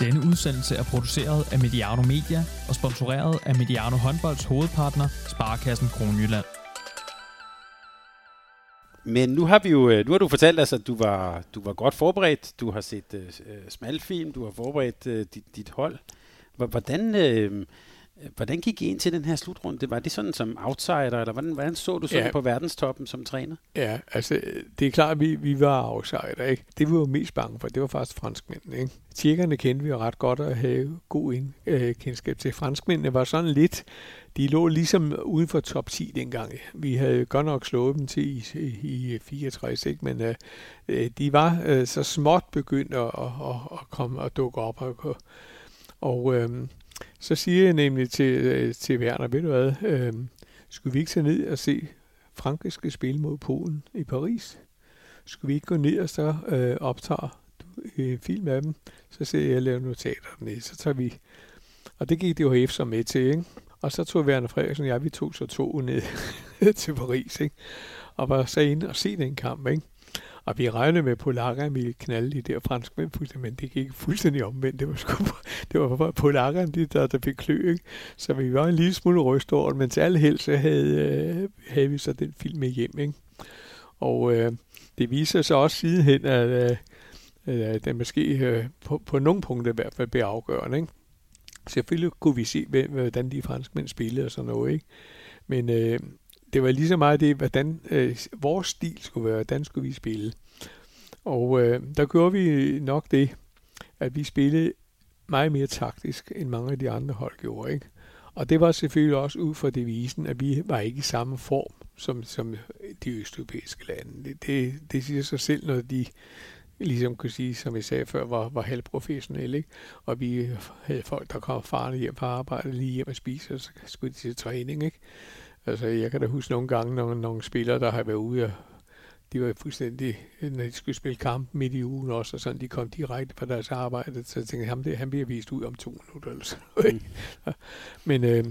Denne udsendelse er produceret af Mediano Media og sponsoreret af Mediano Håndbolds hovedpartner, Sparkassen Kronjylland. Men nu har vi jo, øh, nu har du fortalt os, at du var, du var godt forberedt. Du har set uh, smalfilm, du har forberedt uh, dit, dit hold. Hvordan, uh, hvordan gik I ind til den her slutrunde? Var det sådan som outsider, eller hvordan, hvordan så du sådan ja. på verdenstoppen som træner? Ja, altså det er klart, at vi, vi var outsider. Ikke? Det vi var mest bange for, det var faktisk franskmændene. Ikke? Tjekkerne kendte vi jo ret godt at have god ind, øh, kendskab til. Franskmændene var sådan lidt, de lå ligesom uden for top 10 dengang. Vi havde godt nok slået dem til i, i 64, ikke? men øh, øh, de var øh, så småt begyndt at, at, at, at komme og dukke op. Og, og øh, så siger jeg nemlig til, øh, til Werner, ved du hvad, øh, skulle vi ikke tage ned og se Frankrig skal spille mod Polen i Paris? Skulle vi ikke gå ned og så øh, optage en film af dem? Så ser jeg, at jeg laver notater ned, så tager vi... Og det gik det jo så med til, ikke? Og så tog Werner Frederiksen og jeg, vi tog så to ned til Paris, ikke? Og var så inde og se den kamp, ikke? Og vi regnede med, at polakkerne ville knalde de der franskmænd fuldstændig, men det gik fuldstændig omvendt. Det var, sgu, det var bare polakkerne, de der, der fik klø, ikke? Så vi var en lille smule ryst over men til alle held, så havde, øh, havde vi så den film med hjem, ikke? Og øh, det viser sig også sidenhen, at øh, øh, den måske øh, på, på nogle punkter i hvert fald blev afgørende, ikke? Selvfølgelig kunne vi se, øh, hvordan de franskmænd spillede og sådan noget, ikke? Men øh, det var lige så meget det, hvordan øh, vores stil skulle være, hvordan skulle vi spille. Og øh, der gjorde vi nok det, at vi spillede meget mere taktisk, end mange af de andre hold gjorde. Ikke? Og det var selvfølgelig også ud fra devisen, at vi var ikke i samme form som, som de østeuropæiske lande. Det, det, det siger sig selv, når de ligesom kunne sige, som jeg sagde før, var, var halvprofessionelle. Ikke? Og vi havde folk, der kom farne hjem på arbejde, lige hjem og spise, og så skulle de til træning. Ikke? Altså, jeg kan da huske nogle gange, nogle, nogle spillere, der har været ude og de var fuldstændig, når de skulle spille kamp midt i ugen også, og sådan, de kom direkte fra deres arbejde, så jeg tænkte, ham det, han bliver vist ud om to minutter. Eller sådan. Mm. Men øh,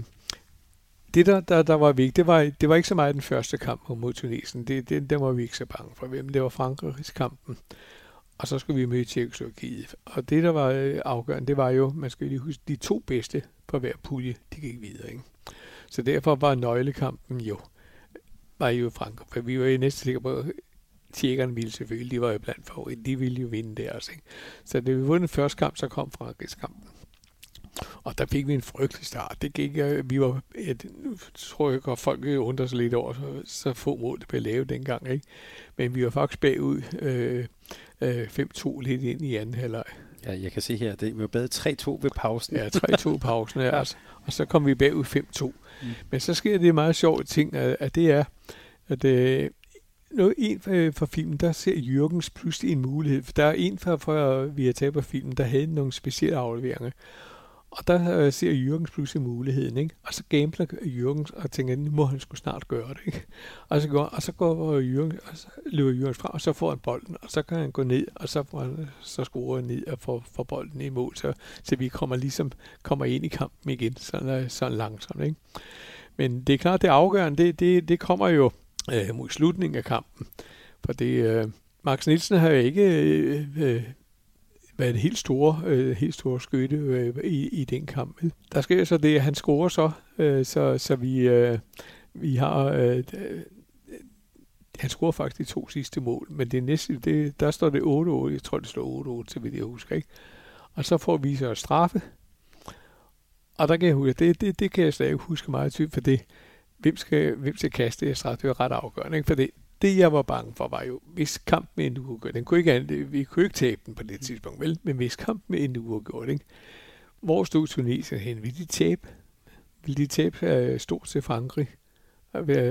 det, der, der, der var vigtigt, det var, det var ikke så meget den første kamp mod Tunesien. Det, det, den var vi ikke så bange for. Men det var Frankrigs kampen. Og så skulle vi møde Tjekkoslovakiet. Og det, der var øh, afgørende, det var jo, man skal lige huske, de to bedste på hver pulje, de gik videre. Ikke? Så derfor var nøglekampen jo, var jo Frankrig. For vi var jo næsten sikre på, at tjekkerne ville selvfølgelig, de var jo blandt favorit, de ville jo vinde der også. Ikke? Så da vi vundet første kamp, så kom Frankrigs kampen. Og der fik vi en frygtelig start. Det gik, øh, vi var, et, nu tror jeg godt, folk undrer sig lidt over, så, så få mål, det blev lavet dengang. Ikke? Men vi var faktisk bagud øh, øh, 5-2 lidt ind i anden halvleg. Ja, jeg kan se her, det var bedre 3-2 ved pausen. Ja, 3-2 pausen, ja. Og, og så kom vi bagud 5-2. Mm. Men så sker det meget sjovt ting, at, at det er, at øh, noget, en for, for filmen, der ser Jørgens pludselig en mulighed. For der er en for, for vi har på filmen, der havde nogle specielle afleveringer. Og der øh, ser Jørgens pludselig muligheden, ikke? Og så gambler Jørgens og tænker, nu må han skulle snart gøre det, ikke? Og så går, og så går Jørgens, og så løber Jørgens fra, og så får han bolden, og så kan han gå ned, og så, får han, så scorer han ned og får, får bolden i mål, så, så vi kommer ligesom kommer ind i kampen igen, sådan, øh, sådan langsomt, ikke? Men det er klart, det afgørende, det, det, det kommer jo øh, mod slutningen af kampen, for det, øh, Max Nielsen har jo ikke øh, øh, været en helt store, øh, helt store skytte øh, i, i den kamp. Der sker så det, at han scorer så, øh, så, så vi, øh, vi har... Øh, øh han scorer faktisk de to sidste mål, men det næste, det, der står det 8-8, jeg tror det står 8-8, så vidt jeg husker, ikke? Og så får vi så straffe, og der kan jeg huske, det, det, det kan jeg slet ikke huske meget tydeligt, for det, hvem skal, hvem skal kaste det straffe, det er ret afgørende, ikke? For det, det, jeg var bange for, var jo, hvis kampen endte uafgjort, den kunne ikke, vi kunne ikke tabe den på det tidspunkt, vel? Men hvis kampen endte uafgjort, ikke? Hvor stod Tunesien hen? Vil de tabe? Vil de tabe uh, stort til Frankrig?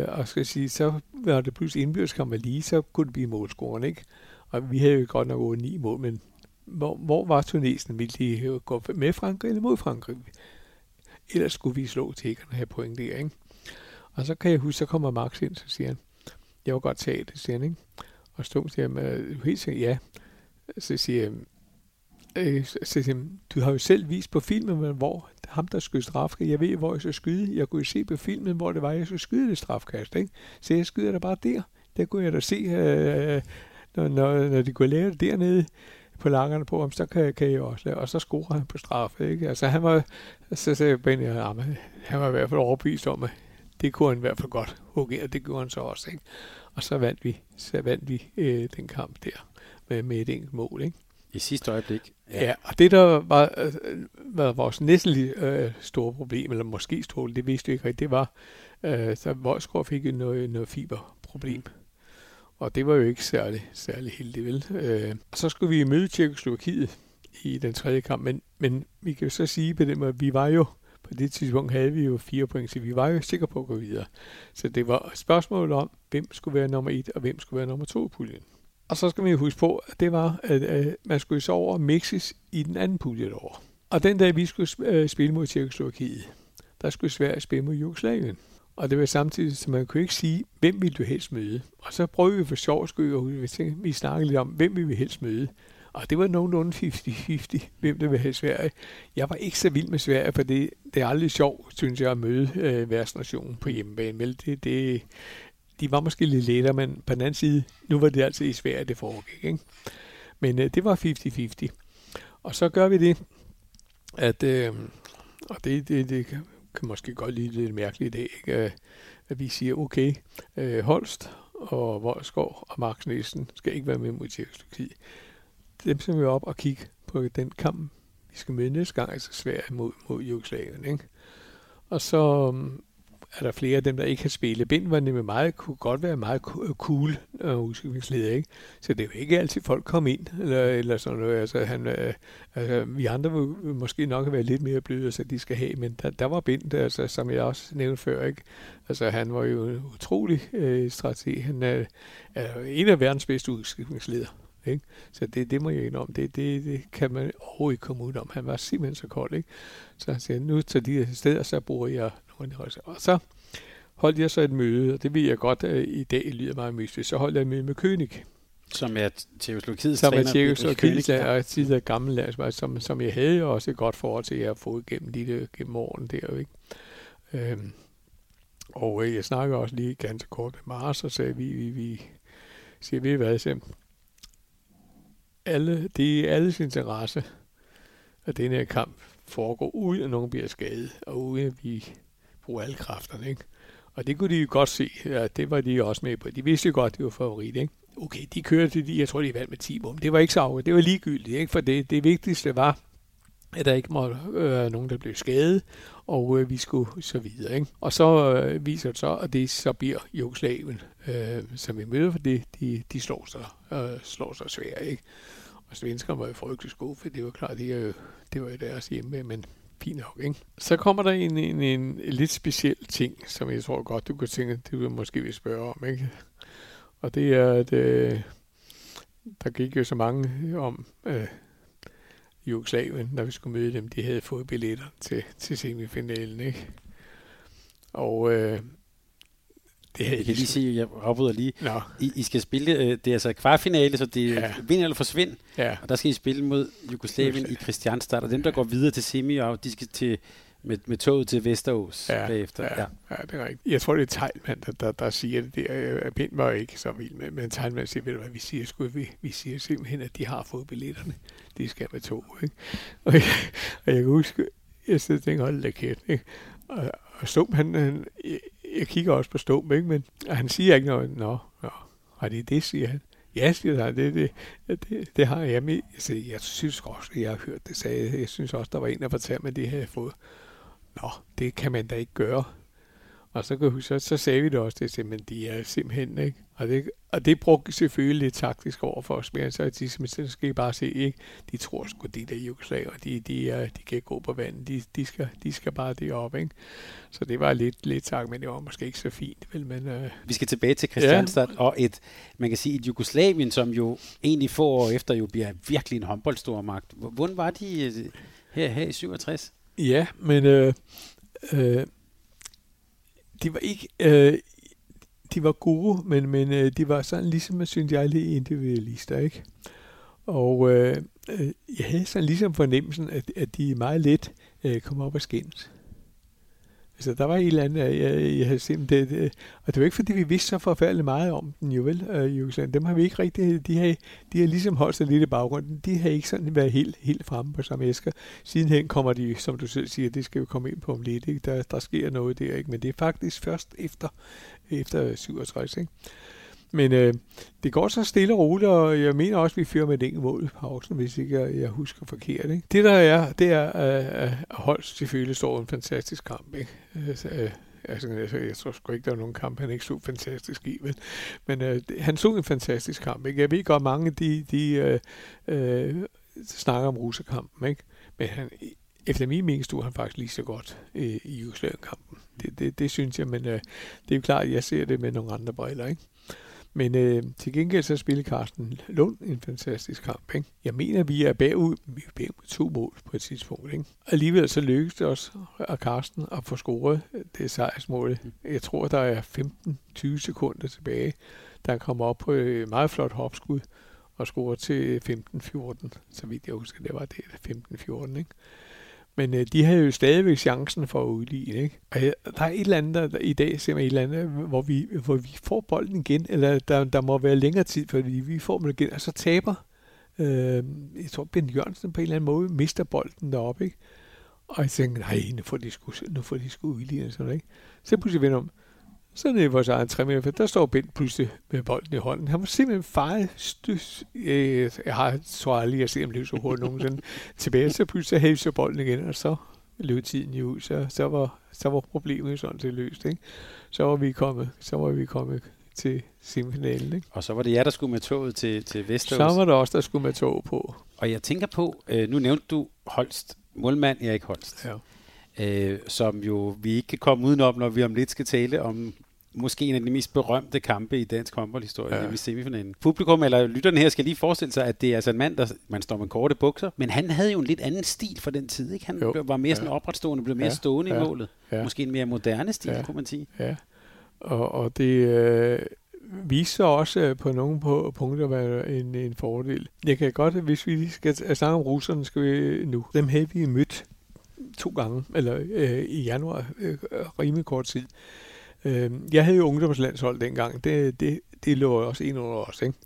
Og skal sige, så var det pludselig indbyrdskamp lige, så kunne det blive målscoren, ikke? Og vi havde jo godt nok over ni mål, men hvor, hvor var Tunesien? Ville de gå med Frankrig eller mod Frankrig? Ellers skulle vi slå tækkerne her point der, ikke? Og så kan jeg huske, så kommer Max ind, så siger han, jeg vil godt tage det, siger han, ikke? Og Stum siger, du øh, helt sikkert, ja. Så siger jeg, øh, så siger du har jo selv vist på filmen, hvor ham, der skød strafkast, jeg ved, hvor jeg skal skyde. Jeg kunne se på filmen, hvor det var, jeg skulle skyde det strafkast, ikke? Så jeg skyder da bare der. Der kunne jeg da se, øh, når, når, når de kunne lave det dernede på langerne på ham, så kan, kan jeg også lave. Og så scorer han på straffe, ikke? Altså han var, så sagde Benny, han var i hvert fald overbevist om, at det kunne han i hvert fald godt hugge, og det gjorde han så også, ikke? Og så vandt vi, så vandt vi øh, den kamp der med, med et enkelt mål, ikke? I sidste øjeblik. Ja, ja og det der var, øh, var vores næste øh, store problem, eller måske store, det vidste vi ikke rigtigt, det var, øh, så Voldsgaard fik noget, noget fiberproblem. Og det var jo ikke særlig, særlig heldigt, vel? Øh, så skulle vi møde Tjekkoslovakiet i den tredje kamp, men, men vi kan jo så sige på den måde, at vi var jo, på det tidspunkt havde vi jo fire point, så vi var jo sikre på at gå videre. Så det var et spørgsmål om, hvem skulle være nummer et, og hvem skulle være nummer to i puljen. Og så skal vi huske på, at det var, at, at man skulle så over Mexis i den anden pulje over. Og den dag, vi skulle øh, spille mod Tjekkoslovakiet, der skulle Sverige spille mod Jugoslavien. Og det var samtidig, så man kunne ikke sige, hvem ville du helst møde? Og så prøvede vi for sjov skyld, og vi, tænkte, vi snakkede lidt om, hvem vil ville helst møde? Og det var nogenlunde 50-50, hvem der vil have Sverige. Jeg var ikke så vild med Sverige, for det, det er aldrig sjovt, synes jeg, at møde øh, værtsnationen på hjemmebane. Vel, det, det, de var måske lidt lettere, men på den anden side, nu var det altså i Sverige, det foregik. Ikke? Men øh, det var 50-50. Og så gør vi det, at, øh, og det, det, det kan måske godt lide lidt mærkeligt i dag, ikke? Øh, at vi siger, okay, øh, Holst og Voldsgaard og Max Nielsen skal ikke være med mod Tjekkoslovakiet. Dem skal vi op og kigge på den kamp, vi skal med næste gang, altså Sverige mod, mod Jugoslavien. Ikke? Og så øhm, er der flere af dem, der ikke kan spille. Bind var nemlig meget, kunne godt være meget cool uh, udviklingsleder, ikke? Så det er jo ikke altid folk kom ind, eller, eller sådan noget. Altså, han, øh, altså, vi andre vil, måske nok have været lidt mere bløde, så de skal have, men der, der var Bind, altså, som jeg også nævnte før, ikke? Altså, han var jo en utrolig øh, strateg. Han er, er en af verdens bedste udviklingsledere. Ikke? Så det, det må jeg om. Det, det, det kan man overhovedet ikke komme ud om. Han var simpelthen så kold. Ikke? Så han siger, nu til de steder, så bruger jeg og så holdt jeg så et møde, og det ved jeg godt, at i dag lyder meget mystisk. Så holdt jeg et møde med König. Som er Tjekoslovakiets træner. Som er Tjekoslovakiets og tidligere gammel lærer, som, som jeg havde også et godt forhold til, at jeg har fået gennem, de, gennem årene der. Ikke? Øhm, og øh, jeg snakker også lige ganske kort med Mars, og sagde, vi, vi, vi siger, vi hvad, så alle, det er alles interesse, at den her kamp foregår, uden at nogen bliver skadet, og uden at vi bruger alle kræfterne, ikke? Og det kunne de jo godt se, ja, det var de også med på. De vidste jo godt, det var favorit, ikke? Okay, de kørte, de, jeg tror, de vandt med 10 mål. Det var ikke så afgørende. Det var ligegyldigt, ikke? For det, det vigtigste var, at der ikke måtte øh, nogen, der blev skadet, og øh, vi skulle så videre. Ikke? Og så øh, viser det så, at det så bliver Jugoslavien, øh, som vi møder, for det, de, de slår sig, øh, slår sig svært. Ikke? Og svenskerne var jo frygtelig gode, for det var klart, det, er jo, det var jo deres hjemme, men fint nok, ikke? Så kommer der en, en, en, lidt speciel ting, som jeg tror godt, du kunne tænke, det vil måske vil spørge om, ikke? Og det er, at øh, der gik jo så mange om øh, Jugoslavien, når vi skulle møde dem, de havde fået billetter til, til semifinalen, ikke? Og øh, det jeg kan lige sige, jeg afbryder lige. Nå. I, I skal spille, øh, det er altså kvartfinale, så det er ja. vind eller forsvind. Ja. Og der skal I spille mod Jugoslavien i Christianstad. Og dem, der går videre til semi, og de skal til med, med toget til Vesterås ja, bagefter. Ja, ja. ja, det er rigtigt. Jeg tror, det er Teilmann, der, der, der siger det der. Pind var ikke så vild med, men Teilmann siger, ved du hvad, vi siger, sgu, vi, vi siger simpelthen, at de har fået billetterne. De skal med tog, ikke? Og jeg, og jeg kan huske, jeg sidder og tænker, hold da kæft, ikke? Og, og Stum, han, han, jeg kigger også på Stum, ikke? Men han siger ikke noget. Nå, nå, har det det, siger han. Ja, siger han, det, det, det, det har jeg med. Jeg, siger, jeg synes også, at jeg har hørt det, sagde jeg. synes også, der var en, der fortalte mig, det havde fået. Nå, det kan man da ikke gøre. Og så, kan huske, så, så sagde vi det også, det men de er simpelthen, ikke? Og det, og det brugte selvfølgelig lidt taktisk over for os, men så, de, så skal I bare se, ikke? De tror sgu, de der jugoslaver, de, de, er, de kan ikke gå på vandet, de, de, skal, de skal bare derop, ikke? Så det var lidt, lidt tak, men det var måske ikke så fint, vel? Men, øh, Vi skal tilbage til Christianstad, ja. og et, man kan sige, et Jugoslavien, som jo egentlig få år efter jo bliver virkelig en håndboldstormagt. Hvordan var de øh, her, her i 67? Ja, men øh, øh, de var ikke... Øh, de var gode, men, men øh, de var sådan ligesom, synes jeg, lidt individualister, ikke? Og øh, øh, jeg havde sådan ligesom fornemmelsen, at, at de meget let øh, kom op og skændes. Altså, der var et eller andet, jeg, jeg, havde set, det, det, og det var ikke, fordi vi vidste så forfærdeligt meget om den, jo vel, øh, uh, Jugoslavien. Dem har vi ikke rigtig, de har, de har ligesom holdt sig lidt i baggrunden. De har ikke sådan været helt, helt fremme på samme æsker. Sidenhen kommer de, som du selv siger, det skal jo komme ind på om lidt, ikke? Der, der sker noget der, ikke? Men det er faktisk først efter, efter 67, ikke? Men øh, det går så stille og roligt, og jeg mener også, at vi fører med et enkelt mål i pausen, hvis ikke jeg, jeg husker forkert. Ikke? Det der er, det er, at Holst selvfølgelig står en fantastisk kamp. Ikke? Altså, øh, altså, altså jeg tror sgu ikke, der var nogen kamp, han ikke så fantastisk i. Men, men øh, han så en fantastisk kamp. Ikke? Jeg ved godt, mange de, de øh, øh, snakker om russerkampen, ikke? men han, efter min mening stod han faktisk lige så godt øh, i Jugoslavien-kampen. Det, det, det synes jeg, men øh, det er jo klart, at jeg ser det med nogle andre briller. Ikke? Men øh, til gengæld så spiller Carsten Lund en fantastisk kamp. Ikke? Jeg mener, vi er bagud, vi er bagud med to mål på et tidspunkt. Ikke? Alligevel så lykkedes det os og Carsten at få scoret det sejrsmål. Jeg tror, der er 15-20 sekunder tilbage, Der kommer op på et meget flot hopskud og scorer til 15-14. Så vidt jeg husker, det var det 15-14. Ikke? Men øh, de havde jo stadigvæk chancen for at udligne. Ikke? Og der er et eller andet, der, der i dag ser man et eller andet, hvor vi, hvor vi får bolden igen, eller der, der må være længere tid, fordi vi får den igen, og så taber. Øh, jeg tror, Ben Jørgensen på en eller anden måde mister bolden deroppe. Ikke? Og jeg tænkte, nej, nu får de sgu, nu får de sgu udligne. Sådan, ikke? Så pludselig vender om, så nede i vores egen 3 meter, der står Bent pludselig med bolden i hånden. Han var simpelthen faret stys. Øh, jeg har tror aldrig, at se ham løbe så hurtigt nogensinde tilbage. Så pludselig havde så bolden igen, og så løb tiden jo ud. Så, så, var, så var problemet sådan set løst. Ikke? Så var vi kommet, så var vi kommet til semifinalen. Ikke? Og så var det jer, der skulle med toget til, til Vesterås. Så var det også der skulle med tog på. Og jeg tænker på, øh, nu nævnte du Holst, målmand Erik Holst. Ja. Øh, som jo vi ikke kan komme udenom, når vi om lidt skal tale om måske en af de mest berømte kampe i dansk håndboldhistorie, ja. nemlig semifinalen. Publikum eller lytterne her skal lige forestille sig, at det er altså en mand, der man står med korte bukser, men han havde jo en lidt anden stil for den tid. Ikke? Han Jo. var mere sådan Ja. opretstående, blev mere Ja. stående Ja. i målet. Ja. Måske en mere moderne stil, Ja. kunne man sige. Ja, og, og det øh, viser også øh, på nogle på, punkter at være en, en fordel. Jeg kan godt, hvis vi skal snakke om russerne, skal vi nu. Dem havde vi mødt to gange, eller øh, i januar, øh, rimelig kort tid. Øh, jeg havde jo ungdomslandshold dengang. Det, det, det lå også ind under os, ikke?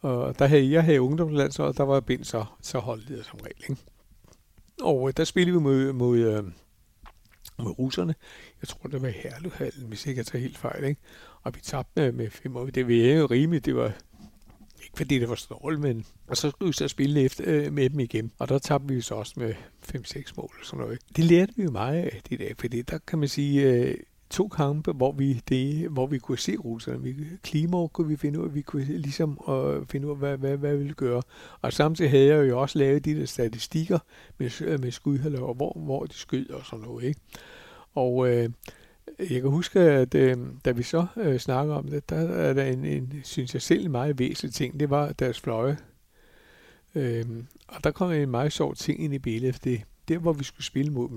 Og der havde, jeg havde ungdomslandshold, der var Bind så, så holdleder som regel, ikke? Og øh, der spillede vi mod, mod, øh, mod russerne. Jeg tror, det var Herluhallen, Herlevhallen, hvis ikke jeg tager helt fejl, ikke? Og vi tabte med, med fem år. Det var jo rimeligt. Det var ikke fordi det var stål, men... Og så skulle vi så spille efter, øh, med dem igen. Og der tabte vi så også med 5-6 mål og sådan noget. Det lærte vi jo meget af det der, fordi der kan man sige... Øh, to kampe, hvor vi, det, hvor vi kunne se russerne. Vi, Klima kunne vi finde ud af, vi kunne ligesom øh, finde ud af, hvad, hvad, hvad vi ville gøre. Og samtidig havde jeg jo også lavet de der statistikker med, øh, med skudhaller, og hvor, hvor de skød og sådan noget. Ikke? Og øh, jeg kan huske, at øh, da vi så øh, snakker om det, der er der en, en, synes jeg selv, en meget væsentlig ting. Det var deres fløje. Øh, og der kom en meget sjov ting ind i billedet. Det, der, hvor vi skulle spille mod dem,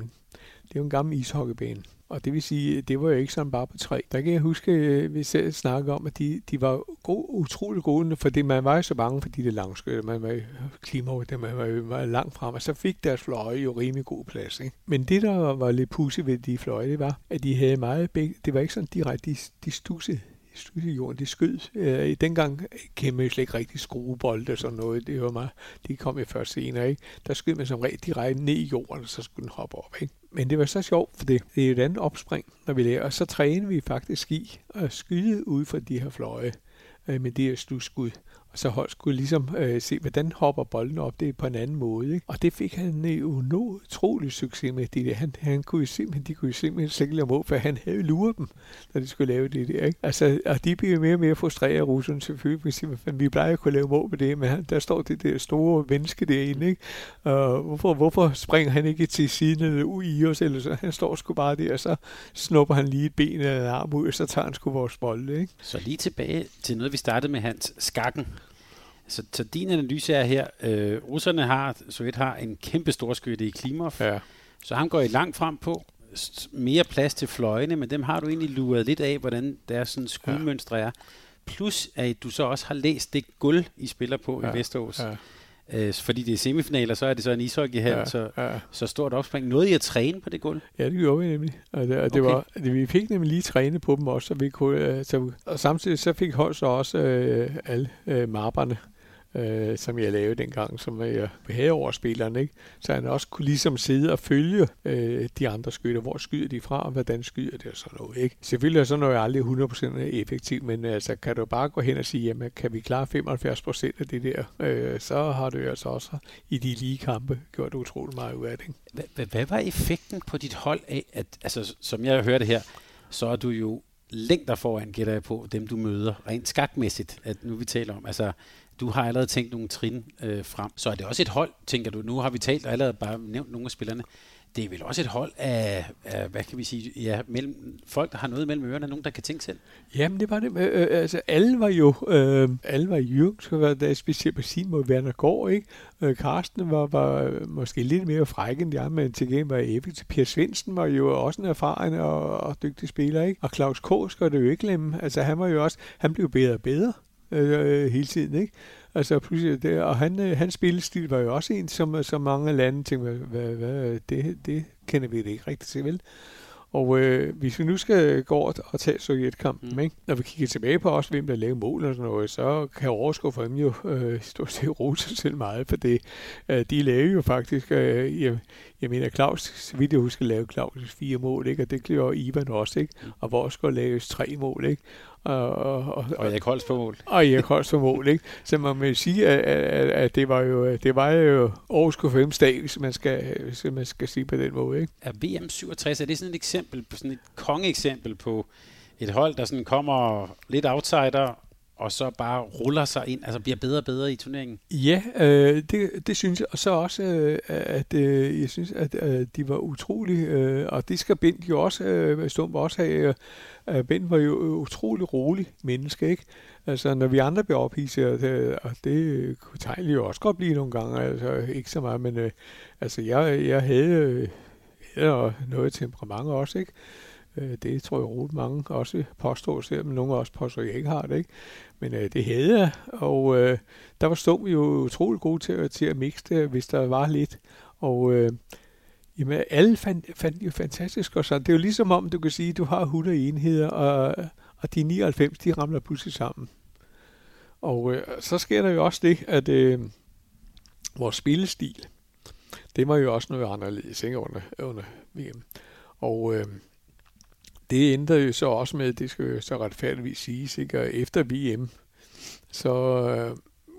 det er jo en gammel ishockeybane. Og det vil sige, det var jo ikke sådan bare på tre. Der kan jeg huske, at vi selv snakkede om, at de, de var gode, utrolig gode, fordi man var jo så bange for de der langskøtter. Man var klima, det man var jo langt frem, og så fik deres fløje jo rimelig god plads. Ikke? Men det, der var lidt pudsigt ved de fløje, det var, at de havde meget begge, det var ikke sådan direkte, de, de stussede stussede jorden, de skød. Øh, i dengang kendte man slet ikke rigtig skruebold og sådan noget. Det var meget, de kom jo først senere, ikke? Der skød man som regel direkte ned i jorden, og så skulle den hoppe op, ikke? Men det var så sjovt, for det, det er et andet opspring, når vi lærer. Og så trænede vi faktisk i at skyde ud fra de her fløje øh, med de her studskud. Så hold skulle ligesom øh, se, hvordan hopper bolden op, det er på en anden måde. Ikke? Og det fik han jo øh, utrolig succes med. Det der. Han, han kunne jo simpelthen, de kunne jo simpelthen slet ikke lade for han havde luret dem, når de skulle lave det der. Ikke? Altså, og de blev mere og mere frustreret af russerne selvfølgelig. fordi siger, vi plejer at kunne lave mål med det, men han, der står det der store menneske derinde. Ikke? Og hvorfor, hvorfor springer han ikke til siden eller ud øh, i os? Eller så? Han står sgu bare der, og så snupper han lige et ben eller en arm ud, og så tager han sgu vores bolde. Ikke? Så lige tilbage til noget, vi startede med, Hans. Skakken. Så, så din analyse er her, øh, russerne har, Sovjet har en kæmpe storskytte i Klimov, Ja. så ham går I langt frem på. Mere plads til fløjene, men dem har du egentlig luret lidt af, hvordan deres sådan skudmønstre er. Plus at du så også har læst det guld, I spiller på ja. I Vesterås. Ja. Øh, fordi det er semifinaler, så er det så en ishockeyhal, Ja, så, ja. så stort opspring. Noget I at træne på det gulv? Ja, det gjorde vi nemlig. Og det, og det Okay. var, det, vi fik nemlig lige træne på dem også, så vi kunne, øh, så, og samtidig så fik hold så også øh, alle øh, mapperne, øh, som jeg lavede dengang, som jeg havde over spilleren, ikke? Så han også kunne ligesom sidde og følge øh, de andre skytter. Hvor skyder de fra, og hvordan skyder det og sådan noget, ikke? Selvfølgelig er sådan noget aldrig 100% effektivt, men altså, kan du bare gå hen og sige, jamen, kan vi klare 75% af det der, øh, så har du altså også i de lige kampe gjort utrolig meget ud af det. Hvad, hvad, var effekten på dit hold af, at, altså, som jeg hørte her, så er du jo længder foran, gætter jeg på, dem du møder, rent skakmæssigt, at nu vi taler om. Altså, du har allerede tænkt nogle trin øh, frem. Så er det også et hold, tænker du. Nu har vi talt og allerede bare nævnt nogle af spillerne. Det er vel også et hold af, af hvad kan vi sige, ja, mellem, folk, der har noget mellem ørerne, nogen, der kan tænke selv. Jamen, det var det. Øh, øh, altså, alle var jo, øh, alle var jyng, så var der specielt på sin måde Werner Gård, ikke? Øh, Karsten var, var måske lidt mere fræk end de andre, men til gengæld var effektiv. Per Svendsen var jo også en erfaren og, og dygtig spiller, ikke? Og Claus K. skal det jo ikke glemme. Altså, han var jo også, han blev bedre og bedre øh, hele tiden, ikke? Altså pludselig det, og han, øh, hans spillestil var jo også en, som, som mange lande tænkte, hvad, hvad, hvad, det, det kender vi det ikke rigtig til, vel? Og øh, hvis vi nu skal gå over og tage Sovjetkampen, Mm. ikke? når vi kigger tilbage på også, hvem der lavede mål og sådan noget, så kan overskue for dem jo øh, stort set rose sig selv meget, for det, øh, de lavede jo faktisk, øh, jeg, jeg mener Claus, så vidt jeg husker, lavede Claus fire mål, ikke? og det gjorde Ivan også, ikke? Mm. og hvor skulle laves tre mål, ikke? Og, og, og, Og jeg Holst på mål. og Erik Holst for mål, ikke? Så man må sige, at, at, at det var jo, det var jo Aarhus 5 dag, hvis man skal, hvis man skal sige på den måde, ikke? Er VM 67, er det sådan et eksempel, på sådan et kongeeksempel på et hold, der sådan kommer lidt outsider, og så bare ruller sig ind, altså bliver bedre og bedre i turneringen? Ja, øh, det, det synes jeg. Og så også, øh, at øh, jeg synes, at øh, de var utrolig, øh, og det skal Bent jo også, øh, Stump også have. Øh, øh Bent var jo utrolig rolig menneske, ikke? Altså, når vi andre bliver ophidset, øh, og det kunne Tejl jo også godt blive nogle gange, altså ikke så meget, men øh, altså, jeg, jeg havde, øh, havde noget temperament også, ikke? Øh, Det tror jeg roligt mange også påstår selv, men nogle også påstår, at jeg ikke har det, ikke? Men øh, det havde jeg, og øh, der var Stum jo utrolig gode til, til at mixe det, hvis der var lidt. Og øh, jamen, alle fandt, fandt det jo fantastisk. Og så det er jo ligesom om, du kan sige, at du har 100 enheder, og, og de 99, de ramler pludselig sammen. Og øh, så sker der jo også det, at øh, vores spillestil, det var jo også noget anderledes ikke, under, under VM. Og øh, det ændrede jo så også med, det skal jo så retfærdigvis siges, ikke? Og efter VM, så øh,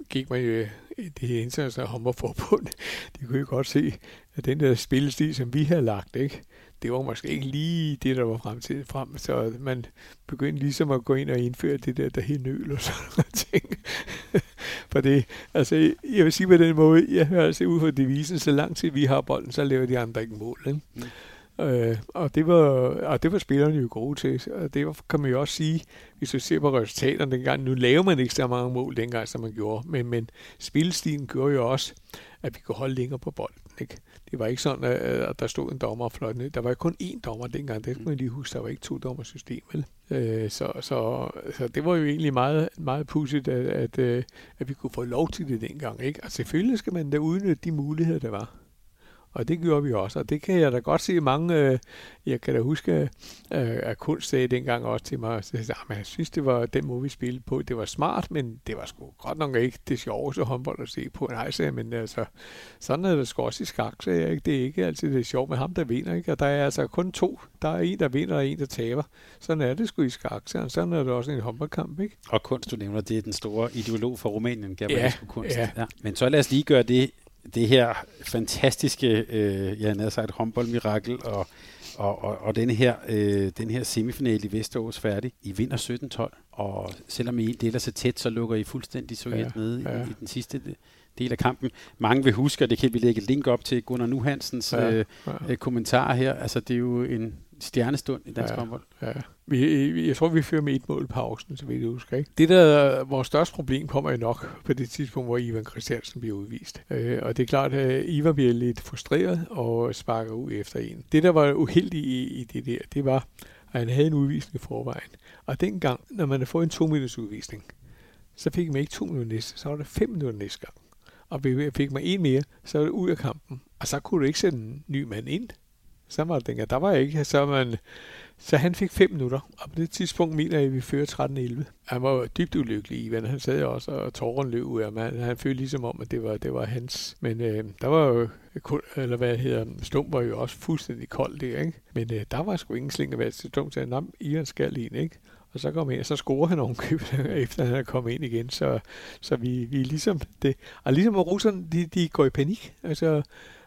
gik man jo i det internationale håndboldforbund. De kunne jo godt se, at den der spillestil, som vi havde lagt, ikke? det var måske ikke lige det, der var fremtiden frem, så man begyndte ligesom at gå ind og indføre det der, der helt nøl og sådan noget ting. For det, altså, jeg vil sige på den måde, jeg hører altså ud fra devisen, så lang tid vi har bolden, så laver de andre ikke mål. Ikke? Mm. Øh, og, det var, og det var spillerne jo gode til. Og det var, kan man jo også sige, hvis du ser på resultaterne dengang. Nu laver man ikke så mange mål dengang, som man gjorde. Men, men spilstilen gjorde jo også, at vi kunne holde længere på bolden. Ikke? Det var ikke sådan, at der stod en dommer og fløjte ned. Der var kun én dommer dengang. Det skal man lige huske. Der var ikke to dommersystem. Vel? Øh, så, så, så det var jo egentlig meget, meget pudsigt, at, at, øh, at vi kunne få lov til det dengang. Ikke? Og selvfølgelig skal man da udnytte de muligheder, der var. Og det gjorde vi også, og det kan jeg da godt se mange, øh, jeg kan da huske, øh, at kunst sagde dengang også til mig, at jeg, jeg synes, det var den måde, vi spillede på. Det var smart, men det var sgu godt nok ikke det sjoveste håndbold at se på. Nej, sagde jeg, men altså, sådan er det sgu også i skak, sagde jeg, ikke? Det er ikke altid det sjovt med ham, der vinder, ikke? Og der er altså kun to. Der er en, der vinder, og en, der taber. Sådan er det sgu i skak, så sådan er det også i en håndboldkamp, ikke? Og kunst, du nævner, det er den store ideolog for Rumænien, Gabriel Ja, kunst. ja. Ja. Men så lad os lige gøre det, det her fantastiske, øh, jeg havde sagt, håndboldmirakel, og, og, og, og denne, her, øh, den her semifinale i Vesterås færdig. I vinder 17-12, og selvom I deler sig tæt, så lukker I fuldstændig Sovjet Ja, med ja. i, i den sidste del af kampen. Mange vil huske, og det kan vi lægge et link op til Gunnar Nuhansens Ja, øh, ja. øh, kommentar her. Altså, det er jo en stjernestund i dansk Ja. håndbold. Ja. Vi, jeg tror, vi fører med et mål i pausen, så vidt jeg husker. Ikke? Det, der vores største problem, kommer jo nok på det tidspunkt, hvor Ivan Christiansen bliver udvist. Øh, og det er klart, at Ivan bliver lidt frustreret og sparker ud efter en. Det, der var uheldigt i, i det der, det var, at han havde en udvisning i forvejen. Og dengang, når man har fået en to minutters udvisning, så fik man ikke to minutter næste, så var det fem minutter næste gang. og vi fik mig en mere, så var det ud af kampen. Og så kunne du ikke sætte en ny mand ind. Så var det, dengang, der var ikke, så man, så han fik fem minutter, og på det tidspunkt mener jeg, at vi fører 13-11. Han var dybt ulykkelig, men han sad også, og tåreren løb ud af ham. Han følte ligesom om, at det var, det var hans. Men øh, der var jo, eller hvad hedder, Stum var jo også fuldstændig kold der, ikke? Men øh, der var sgu ingen slinger at til Stum til, at Iren skal ind, ikke? Og så kom ind, så scorer han ovenkøbet, efter han er kommet ind igen. Så, så vi, vi er ligesom det. Og ligesom russerne, de, de går i panik. Altså,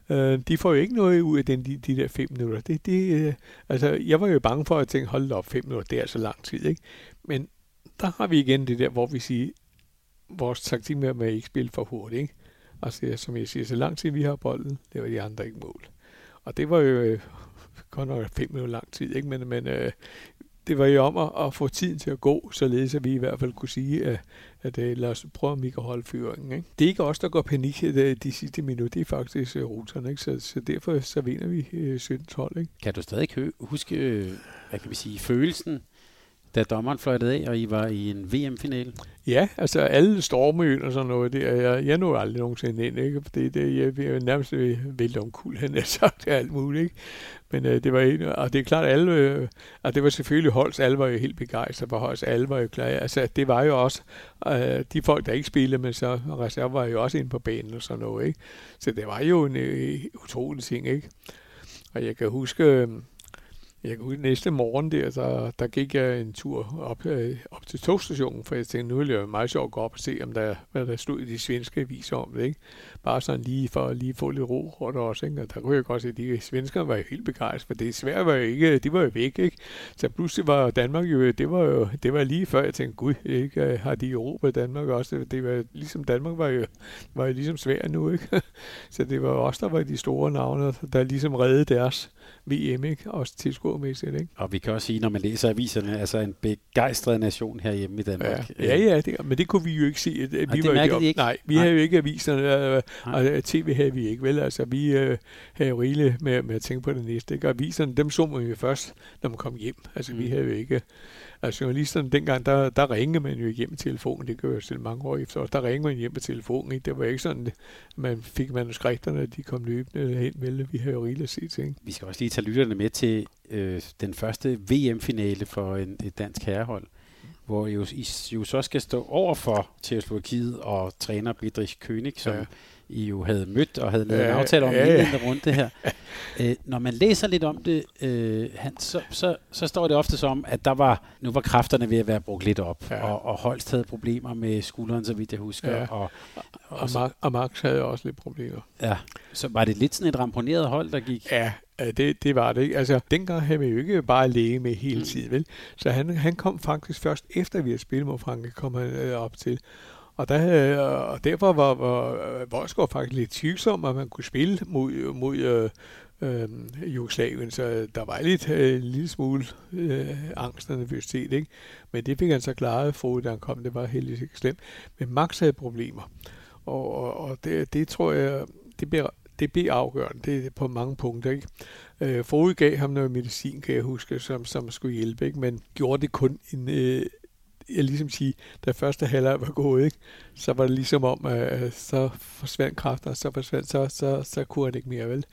Øh, de får jo ikke noget ud af den, de, de der fem minutter. Det, det, øh, altså, jeg var jo bange for at tænke, hold op, fem minutter, det er så lang tid. Ikke? Men der har vi igen det der, hvor vi siger, vores taktik med at ikke spille for hurtigt. Ikke? Altså, som jeg siger, så lang tid vi har bolden, det var de andre ikke mål. Og det var jo øh, godt nok fem minutter lang tid, ikke? men, men øh, det var jo om at, at få tiden til at gå, således at vi i hvert fald kunne sige, at, at, at lad os prøve, om vi kan holde fyringen. Ikke? Det er ikke os, der går panik de, de sidste minutter, det er faktisk uh, ruterne, ikke? Så, så derfor så vinder vi uh, 17-12. Ikke? Kan du stadig huske, hvad kan vi sige, følelsen, da dommeren fløjtede af, og I var i en VM-finale? Ja, altså alle stormeøen og sådan noget, det jeg, jeg nåede aldrig nogensinde ind, ikke? Fordi det, jeg, jeg nærmest vælte omkuld, han har sagt alt muligt, ikke? Men øh, det var en, og det er klart, alle, øh, og det var selvfølgelig Holst, alle var jo helt begejstret for Holst, alle var jo klar. Altså, det var jo også øh, de folk, der ikke spillede, men så reserve var jo også inde på banen og sådan noget, ikke? Så det var jo en øh, utrolig ting, ikke? Og jeg kan huske, øh, jeg kan næste morgen der, så, der gik jeg en tur op, øh, op til togstationen, for jeg tænkte, nu ville det meget sjovt at gå op og se, om der, hvad der stod i de svenske aviser om det. Ikke? Bare sådan lige for at lige få lidt ro rundt også. Ikke? Og der kunne jeg godt se, at de svenskere var jo helt begejstrede, for det svært var jo ikke, de var jo væk. Ikke? Så pludselig var Danmark jo, det var jo det var lige før, jeg tænkte, gud, ikke? Øh, har de Europa Danmark også? Det var ligesom Danmark var jo, var jo ligesom svært nu. Ikke? så det var også der var de store navne, der ligesom reddede deres VM, ikke? Også tilskuermæssigt, ikke? Og vi kan også sige, når man læser aviserne, altså en begejstret nation herhjemme i Danmark. Ja, ja, ja det, men det kunne vi jo ikke se. Vi og det var ikke, ikke? Nej, vi nej. havde jo ikke aviserne, og tv havde vi ikke, vel? Altså, vi uh, havde jo rigeligt med, med at tænke på det næste, ikke? Og aviserne, dem så man jo først, når man kom hjem. Altså, mm. vi havde jo ikke Altså journalisterne dengang, der, der ringede man jo hjem med telefonen, det gør jeg selv mange år efter, og der ringede man hjem med telefonen, ikke? det var ikke sådan, man fik manuskripterne, de kom løbende hen med, vi havde jo rigeligt at se ting. Vi skal også lige tage lytterne med til øh, den første VM-finale for en, et dansk herrehold, hvor jo, I jo så skal stå over for Tjekkoslovakiet og træner Bedrich König, som ja i jo havde mødt og havde lavet en aftale om ja, ja. rundt det her. øh, når man læser lidt om det, øh, han, så, så, så står det ofte som, at der var, nu var kræfterne ved at være brugt lidt op, ja. og, og Holst havde problemer med skulderen, så vidt jeg husker. Ja. Og, og, og, Mark, og Max havde også lidt problemer. Ja, så var det lidt sådan et ramponeret hold, der gik? Ja, det, det var det ikke. Altså, dengang havde vi jo ikke bare læge med hele mm. tiden, vel? Så han, han kom faktisk først efter, vi havde spillet mod Frankrig, kom han øh, op til. Og, der, øh, og derfor var, var øh, Voldskov faktisk lidt tvivlsom, at man kunne spille mod, mod øh, øh, Jugoslavien, så der var lidt øh, en lille smule øh, angst og nervøsitet, ikke? Men det fik han så klaret for, da han kom. Det var heldigvis ikke slemt. Men Max havde problemer. Og, og, og det, det tror jeg, det bliver, det bliver afgørende. Det er på mange punkter, ikke? Øh, forud gav ham noget medicin, kan jeg huske, som, som skulle hjælpe, ikke? men gjorde det kun en, øh, jeg ligesom sige, da første halvleg var gået, ikke, så var det ligesom om, at så forsvandt kræfter, så forsvandt, så, så, så kunne han ikke mere, vel?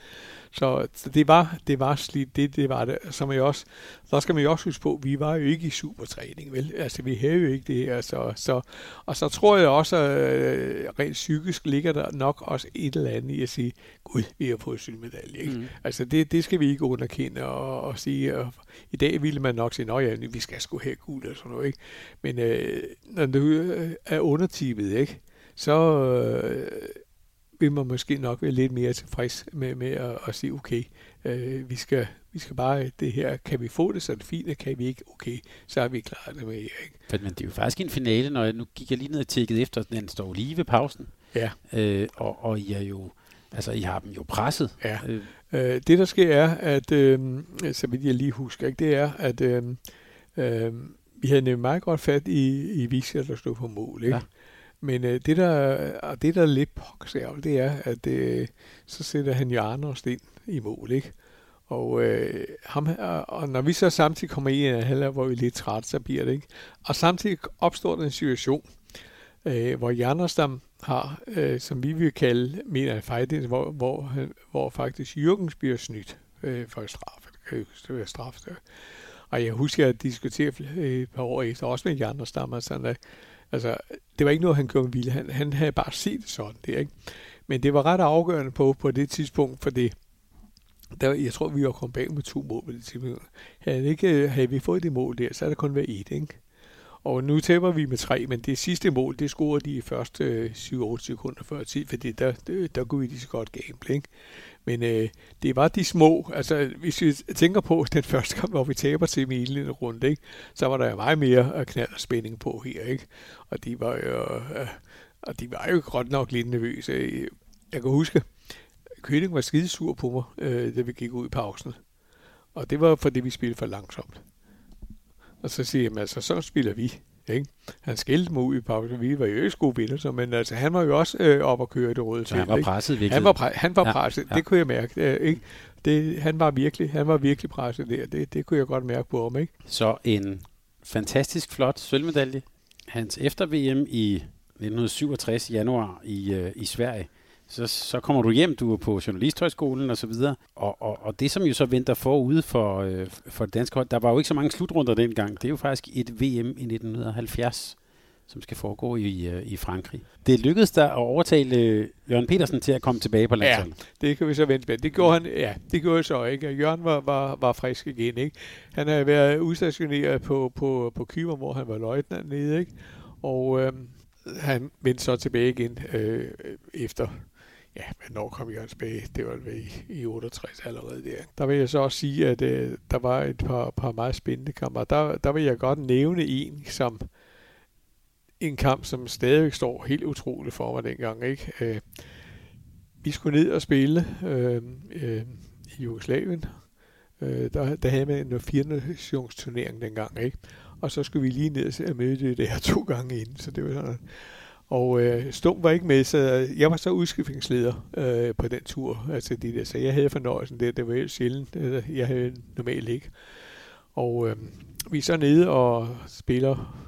Så, så det var, det var slidt, det, det var det. Som jeg også, der skal man jo også huske på, vi var jo ikke i supertræning, vel? Altså, vi havde jo ikke det her, så, så og så tror jeg også, øh, rent psykisk ligger der nok også et eller andet i at sige, gud, vi har fået sølvmedalje, ikke? Mm. Altså, det, det skal vi ikke underkende og, og sige, og i dag ville man nok sige, at ja, vi skal sgu have guld og sådan noget, ikke? Men øh, når du øh, er ikke? Så, øh, vil man måske nok være lidt mere tilfreds med, med at, at sige, okay, øh, vi, skal, vi skal bare det her, kan vi få det, så det fint, kan vi ikke, okay, så er vi klar det med Ikke? For, men det er jo faktisk en finale, når jeg, nu gik jeg lige ned og tjekket efter, den står lige ved pausen. Ja. Øh, og, og I er jo, altså I har dem jo presset. Ja. Øh. Øh, det der sker er, at, øh, så vidt jeg lige husker, ikke, det er, at øh, øh, vi havde nemlig meget godt fat i, i Visser, der stod på mål. Ikke? Ja. Men øh, det, der, det, der er lidt pokkesærligt, det er, at øh, så sætter han Jarnos ind i mål, ikke? Og, øh, ham, og når vi så samtidig kommer i en halvleg, hvor vi er lidt træt, så bliver det ikke. Og samtidig opstår der en situation, øh, hvor Jarnosdam, har, øh, som vi vil kalde, mener jeg fejl, hvor, hvor, hvor faktisk Jürgens bliver snydt øh, for straf. Det kan jo. Og jeg husker at diskutere øh, et par år efter, også med de og sådan at, altså, det var ikke noget, han gjorde med vilje. Han, han havde bare set det sådan, det ikke? Men det var ret afgørende på, på det tidspunkt, for det, der, jeg tror, vi var kommet bag med to mål på det tidspunkt. Havde, ikke, øh, havde vi fået det mål der, så er der kun været et, ikke? Og nu taber vi med tre, men det sidste mål, det scorede de i første øh, 7-8 sekunder før tid, fordi der, der, der kunne vi lige så godt gamble, ikke? Men øh, det var de små, altså hvis vi tænker på den første kamp, hvor vi taber til Emil indledende runde, ikke? så var der jo meget mere øh, knald og spænding på her, ikke? Og de var jo, øh, og de var jo godt nok lidt nervøse. Jeg kan huske, Køling var skidesur på mig, øh, da vi gik ud i pausen. Og det var fordi, vi spillede for langsomt. Og så siger jeg, altså, så spiller vi. Ikke? Han skældte mig ud i pausen. Vi var jo ikke gode vinder, men altså, han var jo også øh, op og køre det røde Så han var presset virkelig. Han var, pre- han var ja, presset, ja. det kunne jeg mærke. Øh, ikke? Det, han var virkelig, han var virkelig presset der. Det, det kunne jeg godt mærke på ham, ikke? Så en fantastisk flot sølvmedalje. Hans efter VM i 1967 januar i, øh, i Sverige. Så, så kommer du hjem, du er på Journalisthøjskolen og så videre. Og, og, og det, som jo så venter forude for, øh, for det danske hold, der var jo ikke så mange slutrunder dengang. Det er jo faktisk et VM i 1970, som skal foregå i, øh, i Frankrig. Det lykkedes der at overtale øh, Jørgen Petersen til at komme tilbage på landsholdet. Ja, det kan vi så vente med. Det gjorde han, ja, det gjorde så ikke. Jørgen var, var, var frisk igen, ikke? Han havde været udstationeret på, på, på Kyber, hvor han var løjtnant nede, ikke? Og øh, han vendte så tilbage igen øh, efter ja, hvornår kom jeg tilbage? Det var vel i, i 68 allerede der. Der vil jeg så også sige, at øh, der var et par, par meget spændende kampe. Der, der vil jeg godt nævne en, som en kamp, som stadigvæk står helt utroligt for mig dengang. Ikke? Øh, vi skulle ned og spille øh, øh, i Jugoslavien. Øh, der, der havde man en 4 turnering dengang. Ikke? Og så skulle vi lige ned og møde det der to gange inden. Så det var sådan, og øh, Stum var ikke med, så jeg var så udskiftningsleder øh, på den tur. Altså de der, så jeg havde fornøjelsen der. Det var helt sjældent. Øh, jeg havde normalt ikke. Og øh, vi er så nede og spiller,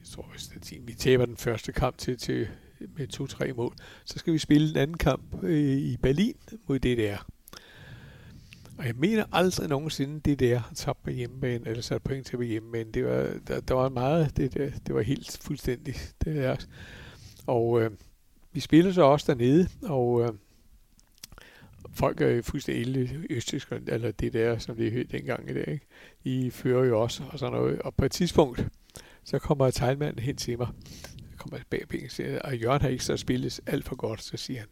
jeg tror, vi taber den første kamp til, til med to-tre mål. Så skal vi spille en anden kamp øh, i Berlin mod DDR. Og jeg mener aldrig nogensinde, det der har tabt på hjemmebane, eller sat point til på hjemmebane. Det var, der, der var meget, det, der, det var helt fuldstændigt. Det er, og øh, vi spillede så også dernede, og øh, folk er jo fuldstændig østisk, eller det der, som det hed dengang i dag. Ikke? I fører jo også og sådan noget. Og på et tidspunkt, så kommer tegnmanden hen til mig. Så kommer bag og siger, at Jørgen har ikke så spillet alt for godt. Så siger han,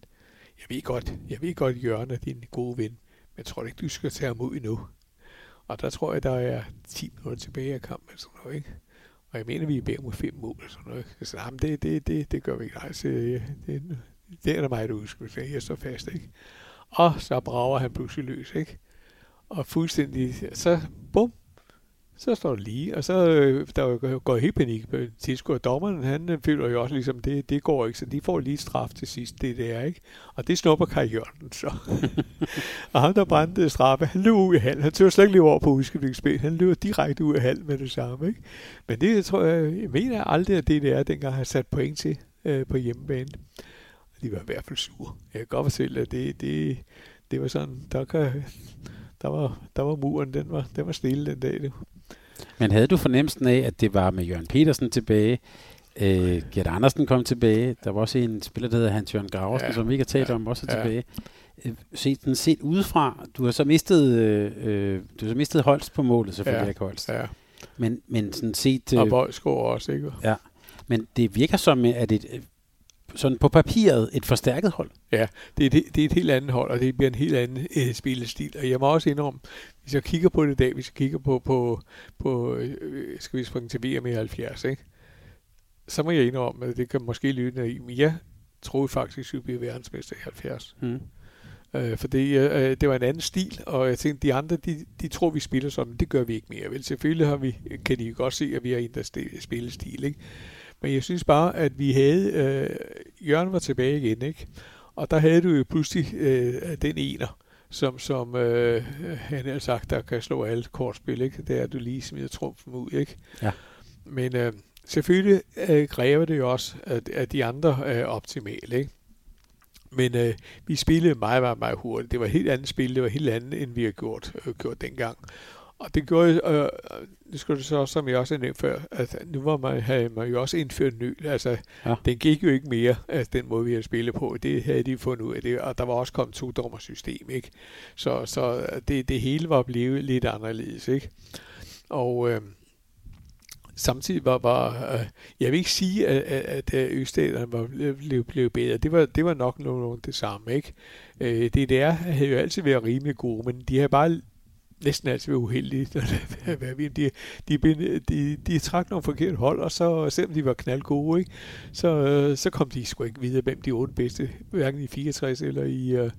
jeg ved godt, jeg ved godt, Jørgen er din gode ven, men tror tror ikke, du skal tage ham ud endnu. Og der tror jeg, der er 10 minutter tilbage af kampen. Sådan noget, ikke? Og jeg mener, vi er bag mod fem mål og sådan noget. Så jamen, det, det, det, det gør vi ikke. Altså, det, det er der mig, der Så Jeg står fast, ikke? Og så brager han pludselig løs, ikke? Og fuldstændig, så bum, så står det lige, og så øh, der går helt panik på tilskuer. Og dommeren, han øh, føler jo også ligesom, det, det går ikke, så de får lige straf til sidst, det der, ikke? Og det snupper Kai Jørgen så. og ham, der brændte straffe, han løb ud i hal. Han tør slet ikke leve over på udskiftningsspil. Han løber direkte ud i hal med det samme, ikke? Men det tror jeg, jeg mener aldrig, at det der dengang har sat point til øh, på hjemmebane. De var i hvert fald sure. Jeg kan godt fortælle, at det, det, det var sådan, der, kan, der, var, der var muren, den var, den var stille den dag. Det. Men havde du fornemmelsen af, at det var med Jørgen Petersen tilbage, øh, Gert Andersen kom tilbage, der var også en spiller, der hedder Hans Jørgen Graversen, ja, som vi ikke har talt ja, om, også ja. tilbage. Øh, set, den set udefra, du har så mistet, øh, øh, du har så mistet Holst på målet, selvfølgelig ja, ikke Holst. Ja. Men, men sådan set... Øh, og Bøjsgaard også, ikke? Ja, men det virker som, at det sådan på papiret et forstærket hold. Ja, det er, det, det er et helt andet hold, og det bliver en helt anden øh, spillestil. Og jeg må også indrømme, hvis jeg kigger på det i dag, hvis jeg kigger på, på, på øh, skal vi springe til VM i 70, ikke? så må jeg indrømme, at det kan måske lyde i, men jeg troede faktisk, at vi bliver verdensmester i 70. Hmm. Øh, for det, øh, det var en anden stil, og jeg tænkte, de andre, de, de tror, vi spiller sådan. Det gør vi ikke mere. Vel, selvfølgelig har vi, kan de godt se, at vi har ændret spillestil. Ikke? Men jeg synes bare, at vi havde... Øh, Jørgen var tilbage igen, ikke? Og der havde du jo pludselig øh, den ener, som, som øh, han har sagt, der kan slå alle kortspil, ikke? Det er, du lige smider trumfen ud, ikke? Ja. Men øh, Selvfølgelig øh, kræver det jo også, at, at de andre er optimale, ikke? Men øh, vi spillede meget, meget, meget hurtigt. Det var et helt andet spil, det var helt andet, end vi har gjort, øh, gjort dengang. Og det gjorde, øh, det skulle det så, som jeg også har nævnt før, at nu var man, havde man jo også indført ny. Altså, ja. den gik jo ikke mere, altså den måde, vi havde spillet på. Det havde de fundet ud af det, og der var også kommet to system, ikke? Så, så det, det hele var blevet lidt anderledes, ikke? Og øh, samtidig var, var øh, jeg vil ikke sige, at, at, at Øststaterne var blevet, blevet bedre. Det var, det var nok nogenlunde det samme, ikke? Øh, DDR havde jo altid været rimelig gode, men de har bare næsten altid være uheldige. de, de, de, de, de trak nogle forkerte hold, og så selvom de var knaldgode, ikke, så, øh, så kom de sgu ikke videre, hvem de otte bedste, hverken i 64 eller i, uh,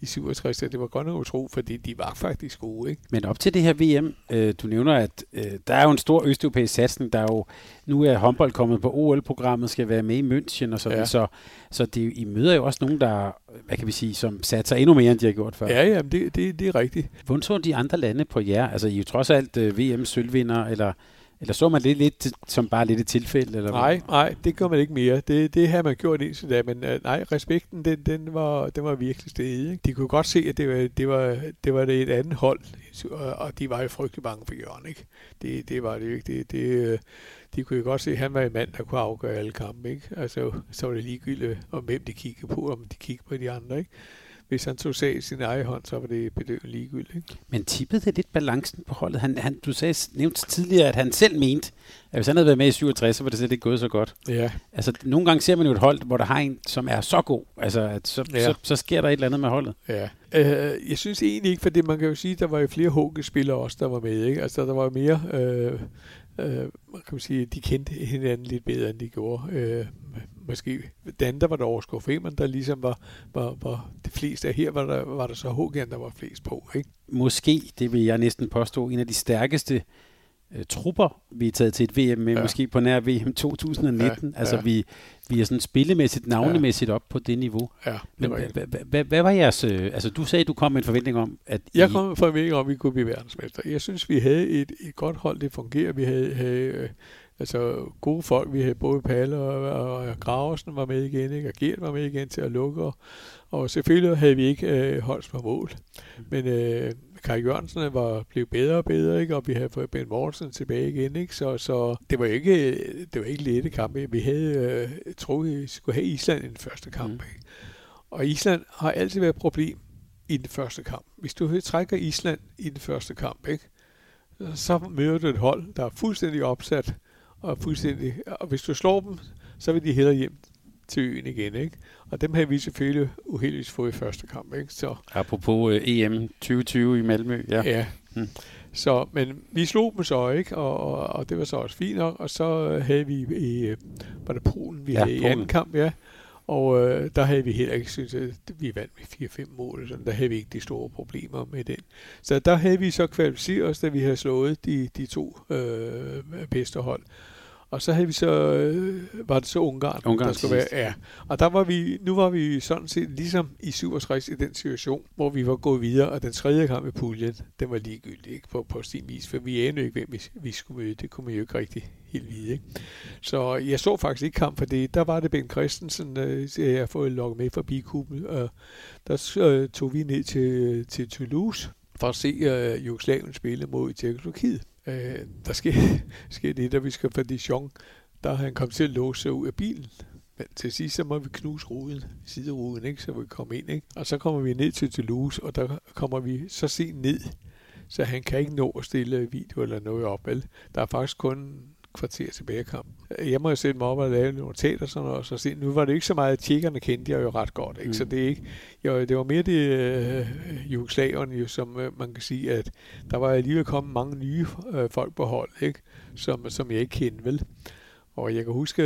i 67. Det var godt nok utro, fordi de var faktisk gode. Ikke? Men op til det her VM, øh, du nævner, at øh, der er jo en stor østeuropæisk satsning, der er jo, nu er håndbold kommet på OL-programmet, skal være med i München og sådan, ja. så, så det, I møder jo også nogen, der, hvad kan vi sige, som satser endnu mere, end de har gjort før. Ja, ja, det, det, det er rigtigt. Hvordan så de andre lande på jer? Altså, I er jo trods alt uh, VM-sølvvinder, eller eller så man det lidt som bare lidt et tilfælde? Eller nej, hvad? nej, det gør man ikke mere. Det, det har man gjort indtil da, men uh, nej, respekten, den, den, var, den var virkelig stedet. Ikke? De kunne godt se, at det var, det var, det var det et andet hold, og de var jo frygtelig bange for Jørgen. Ikke? Det, det var det jo ikke. Det, det, øh, de kunne jo godt se, at han var en mand, der kunne afgøre alle kampe. Ikke? Altså, så var det ligegyldigt, om hvem de kiggede på, om de kiggede på de andre. Ikke? hvis han tog sag i sin egen hånd, så var det bedøvende ligegyldigt. Ikke? Men tippede det lidt balancen på holdet? Han, han, du sagde, nævnte tidligere, at han selv mente, at hvis han havde været med i 67, så var det slet ikke gået så godt. Ja. Altså, nogle gange ser man jo et hold, hvor der har en, som er så god. Altså, at så, ja. så, så, sker der et eller andet med holdet. Ja. Uh, jeg synes egentlig ikke, for det, man kan jo sige, at der var jo flere HG-spillere også, der var med. Ikke? Altså, der var mere... Uh, øh, kan man sige, de kendte hinanden lidt bedre, end de gjorde. Øh, måske Dan, der var der overskår Femern, der ligesom var, var, var det fleste af her, var der, var der så HG'en, der var flest på. Ikke? Måske, det vil jeg næsten påstå, en af de stærkeste øh, trupper, vi er taget til et VM med, ja. måske på nær VM 2019. Ja, altså, ja. vi, vi er sådan spillemæssigt, navnemæssigt ja. op på det niveau. Ja, Men hvad var jeres... Øh, altså, du sagde, du kom med en forventning om, at Jeg kom med en forventning om, at vi kunne blive verdensmester. Jeg synes, vi havde et, et godt hold, det fungerer. Vi havde, havde øh, altså gode folk. Vi havde både Palle og, og Graversen var med igen, ikke? og Gert var med igen til at lukke. Og, og selvfølgelig havde vi ikke øh, holdt på mål. Men øh, Kai Jørgensen var blevet bedre og bedre, ikke? og vi havde fået Ben Mortensen tilbage igen. Ikke? Så, så det var ikke, det var ikke lette kampe. Vi havde øh, troet, vi skulle have Island i den første kamp. Mm. Ikke? Og Island har altid været et problem i den første kamp. Hvis du trækker Island i den første kamp, ikke? så møder du et hold, der er fuldstændig opsat, og, fuldstændig, og hvis du slår dem, så vil de hellere hjem til øen igen, ikke? Og dem havde vi selvfølgelig uheldigvis fået i første kamp, ikke? Så, Apropos uh, EM 2020 i Malmø, ja. Ja. Hmm. Så, men vi slog dem så, ikke? Og, og, og det var så også fint nok. Og så havde vi i, var det Polen, vi ja, havde Polen. i anden kamp, ja. Og øh, der havde vi heller ikke synes, at vi vandt med 4-5 mål. Så der havde vi ikke de store problemer med den. Så der havde vi så kvalificeret os, da vi havde slået de, de to øh, bedste hold. Og så havde vi så, øh, var det så Ungarn, Ungarn der skulle være. Ja. Og der var vi, nu var vi sådan set ligesom i 67 i den situation, hvor vi var gået videre, og den tredje kamp i puljen, den var ligegyldig ikke, på, på sin vis, for vi anede ikke, hvem vi, vi skulle møde. Det kunne man jo ikke rigtig helt vide. Ikke? Så jeg så faktisk ikke kamp for det. Der var det Ben Christensen, øh, jeg har fået lukket med fra Bikuben, og der øh, tog vi ned til, til Toulouse for at se øh, Jugoslavien spille mod Tjekkoslovakiet. Øh, der sker, sker det, da vi skal fra Dijon, der han kom til at låse sig ud af bilen. Men til sidst, så må vi knuse ruden, sideruden, ikke, så vi kommer ind. Ikke? Og så kommer vi ned til Toulouse, og der kommer vi så sent ned, så han kan ikke nå at stille video eller noget op. Vel? Der er faktisk kun kvarter tilbage af kampen. Jeg må jo sætte mig op og lave nogle og sådan noget, og så se, nu var det ikke så meget, at tjekkerne kendte jeg jo ret godt, ikke? Mm. så det, er ikke, jo, det var mere det øh, jugoslaverne, jo, som øh, man kan sige, at der var alligevel kommet mange nye øh, folk på hold, ikke? Som, som jeg ikke kendte, vel? Og jeg kan huske,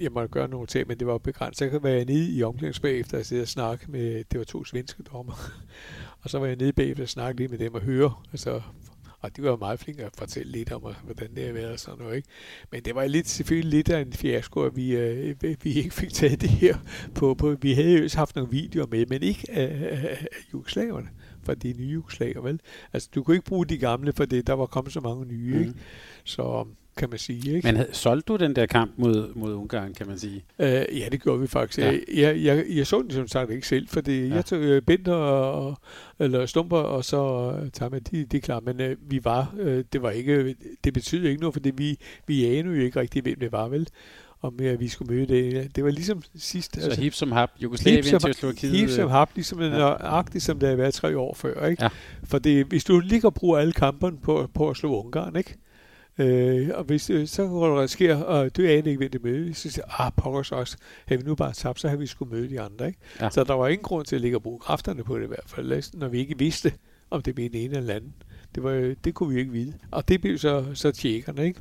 jeg måtte gøre nogle ting, men det var begrænset. Så kan være nede i omklædningsbag bagefter og sidde og snakke med, det var to svenske dommer. og så var jeg nede bagefter og snakke lidt med dem og høre, altså og de var meget flinke at fortælle lidt om, hvordan det har været og sådan noget. Ikke? Men det var lidt, selvfølgelig lidt af en fiasko, at vi, øh, vi ikke fik taget det her på, på. Vi havde jo haft nogle videoer med, men ikke af, af, af jugoslaverne for de nye jugoslaver, vel? Altså, du kunne ikke bruge de gamle, for det, der var kommet så mange nye, mm. ikke? Så, kan man sige. Ikke? Men havde, solgte du den der kamp mod, mod Ungarn, kan man sige? Uh, ja, det gjorde vi faktisk. Ja. Jeg, jeg, jeg så den som sagt ikke selv, fordi ja. jeg tog uh, Benter og, eller Stumper, og så tager man de, de er klar. Men uh, vi var, uh, det var ikke, det betyder ikke noget, fordi vi, vi anede jo ikke rigtig, hvem det var, vel? om at vi skulle møde det. Det var ligesom sidst. Så altså, hip som hap, Jugoslavien, Tjekkoslovakiet. Hip som hap, ligesom ja. nøjagtigt, som det har været tre år før. Ikke? Ja. For det, hvis du ligger og bruger alle kamperne på, på at slå Ungarn, ikke? Øh, og hvis øh, så der sker, og du aner ikke, hvem det møde, så siger ah, pokkers også, har vi nu bare tabt, så har vi skulle møde de andre. Ikke? Ja. Så der var ingen grund til at ligge og bruge kræfterne på det i hvert fald, når vi ikke vidste, om det blev en ene eller anden. Det, var, det kunne vi ikke vide. Og det blev så, så tjekkerne, ikke?